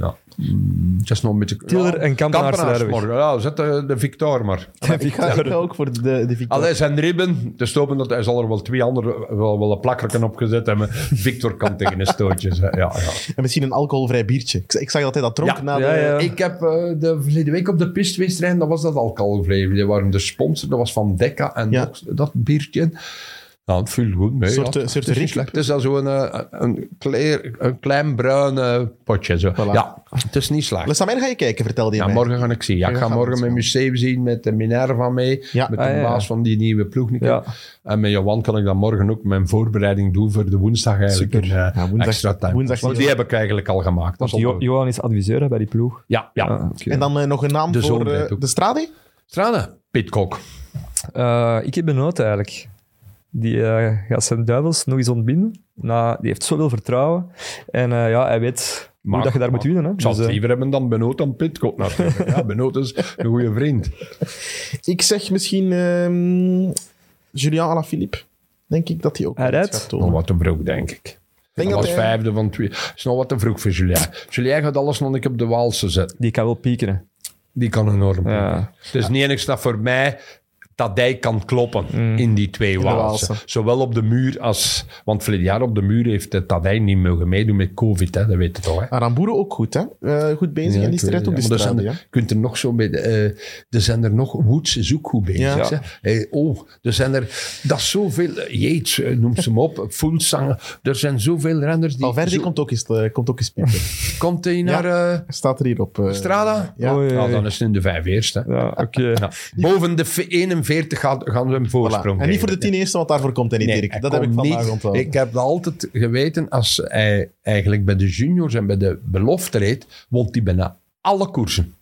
Ja. Mm, Het is nog een beetje... Tiller en Kampenaars morgen. Ja, zet de, de Victor maar. *laughs* Maar ik, ga, ik ga *laughs* ook voor de, de Victor. Allee, zijn ribben, te stoppen dat hij zal er wel twee andere wel, wel een plakkerken op gezet hebben. *laughs* Victor kan tegen een stootje. Ja, ja. En misschien een alcoholvrij biertje. Ik, ik zag dat hij dat dronk Ja, na de... ja, ja. Ik heb eh, de verleden week op de pist geweest rijden, dat was dat alcoholvrij. Die waren de sponsor, dat was van Decca en Ja. nog dat biertje. Nou, het viel goed mee. Een soort, ja. eh, soort het is. Het is al zo'n eh, een, kleer- een klein bruin eh, potje. Zo. Voilà. Ja, het is niet slecht. Samen ga je kijken, vertelde je Ja, mij. morgen ga ik zien. Ja, ik ga morgen eens Museum zien, met de Minerva mee, Ja. met de Ah, ja, ja. baas van die nieuwe ploeg. En met Johan kan ik dan morgen ook mijn voorbereiding doen voor de woensdag eigenlijk. Super. Een, eh, Ja, woensdag- extra tijd. woensdag Want die heb ik eigenlijk al gemaakt. Want Jo-. Johan is adviseur hè, bij die ploeg. ja, ja. Ah. En dan nog een naam De voor de Strade? Strade, Pitcock. Eh, ik heb benoot eigenlijk. Die eh, gaat zijn duivels nog eens ontbinden. Nou, die heeft zoveel vertrouwen. En eh, ja, hij weet hoe Maar- dat je daar moet winnen. Hè. Ik zou Dus, het eh, liever hebben dan Benoot dan Pitcock natuurlijk. *laughs* ja, Benoot is een goede vriend. Ik zeg misschien ehm Julian Alaphilippe. Denk ik dat hij ook Hij rijdt? Nog wat te vroeg, denk ik. denk Dat was hij- vijfde van twee. is nog wat te vroeg voor Julien. Julien gaat alles nog een keer op de Waalse zetten. die kan wel pieken. hè. Die kan enorm. Ja. Het is niet enigszins dat voor mij Tadij kan kloppen mm. in die twee Waals. Waalse. Zowel op de muur als... Want verleden jaar op de muur heeft Tadij niet mogen meedoen met COVID, hè? dat weet je toch. Ook goed, hè? Eh, goed bezig ja, en die strijd op de ja, straat. Kunt er nog zo bij... De, uh, er zijn er nog... Woods is ook goed bezig. Hè? Hey, oh, er zijn er... Dat is zoveel... Jeets, eh, noem ze hem op. *laughs* Fullsang, Er zijn zoveel renners die... Valverde komt ook eens, komt ook eens *laughs* komt hij naar... Staat er hier op. Strada? Ja. Oh, dan is het in de vijf eerste. Ja, oké. *laughs* Nou, boven de 41. 40 gaan, we hem voorsprong. En niet voor de tien eerste, want daarvoor komt hij niet, nee, Dat heb ik vandaag onthouden. Ik heb altijd geweten, als hij eigenlijk bij de juniors en bij de belofte reed, won hij bijna alle koersen.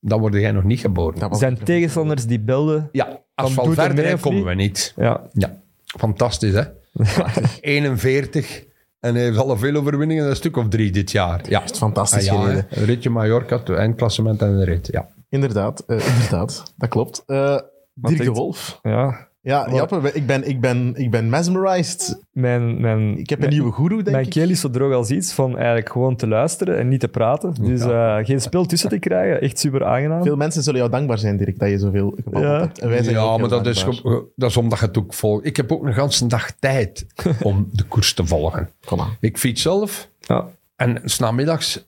Dan word jij nog niet geboren. Zijn tegenstanders die belden... Ja, als van verder komen we niet. Ja. ja. Fantastisch, hè? *laughs* 41... En hij heeft al veel overwinningen, een stuk of drie dit jaar. Ja, is fantastisch ah, ja, gereden. Ritje Mallorca, eindklassement en een rit. Ja. Inderdaad, uh, inderdaad, dat klopt. Eh, Dirk de Wolf. ja. Ja, Jappe, ik ben, ik, ben, ik ben mesmerized. Mijn, mijn, Ik heb een mijn, nieuwe guru, denk Mijn ik. keel is zo droog als iets van eigenlijk gewoon te luisteren en niet te praten. Dus eh, geen spel tussen te krijgen. Echt super aangenaam. Veel mensen zullen jou dankbaar zijn, Dirk, dat je zoveel gebabbeld Ja. hebt. En wij zijn ja, maar dat is, dankbaar. dat is omdat je het ook volgt. Ik heb ook een ganse dag tijd *laughs* om de koers te volgen. Voilà. Ik fiets zelf Ja. en s'namiddags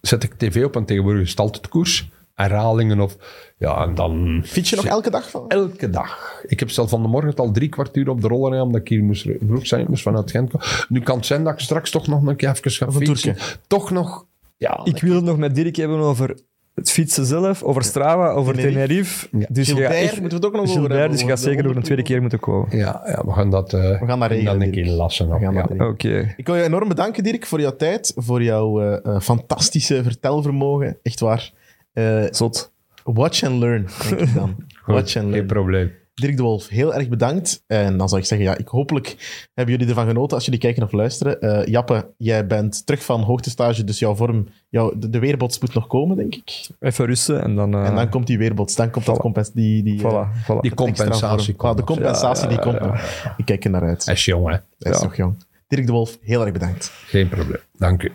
zet ik tv op en tegenwoordig is het altijd koers. Herhalingen of... Ja, en dan... Fiets je nog elke dag van? Elke dag. Ik heb zelf van de morgen al drie kwartier op de roller rijden, omdat ik hier moest vroeg zijn, ik moest vanuit Gent komen. Nu kan het zijn dat ik straks toch nog een keer even ga Of een fietsen. Toch nog... Ja, Ik wil het nog met Dirk hebben over het fietsen zelf, over Strava, over Tenerife. Tenerife. Ja. Dus Gilbert, moeten we het ook nog over Gilbert, hebben, dus je gaat zeker nog een tweede keer moeten komen. ja, ja, we gaan dat, eh We gaan dat regelen, dan een keer lassen. Gaan ja. Oké. Ik wil je enorm bedanken, Dirk, voor jouw tijd, voor jouw eh, eh, fantastische vertelvermogen. Echt waar. Eh, Zot. watch and learn, denk ik dan. Goed, *laughs* watch and geen learn. probleem. Dirk de Wolf, heel erg bedankt. En dan zou ik zeggen, ja, ik, hopelijk hebben jullie ervan genoten als jullie kijken of luisteren. Eh, Jappe, jij bent terug van hoogtestage, dus jouw vorm, jouw, de, de weerbots moet nog komen, denk ik. Even rusten en dan... eh, En dan komt die weerbots, dan komt dat compens, die, die, Voilà, voilà. Die compensatie Voilà, komt de compensatie die komt nog. Ik kijk er naar uit. Hij is jong, hè. Hij is Ja. nog jong. Dirk de Wolf, heel erg bedankt. Geen probleem. Dank u.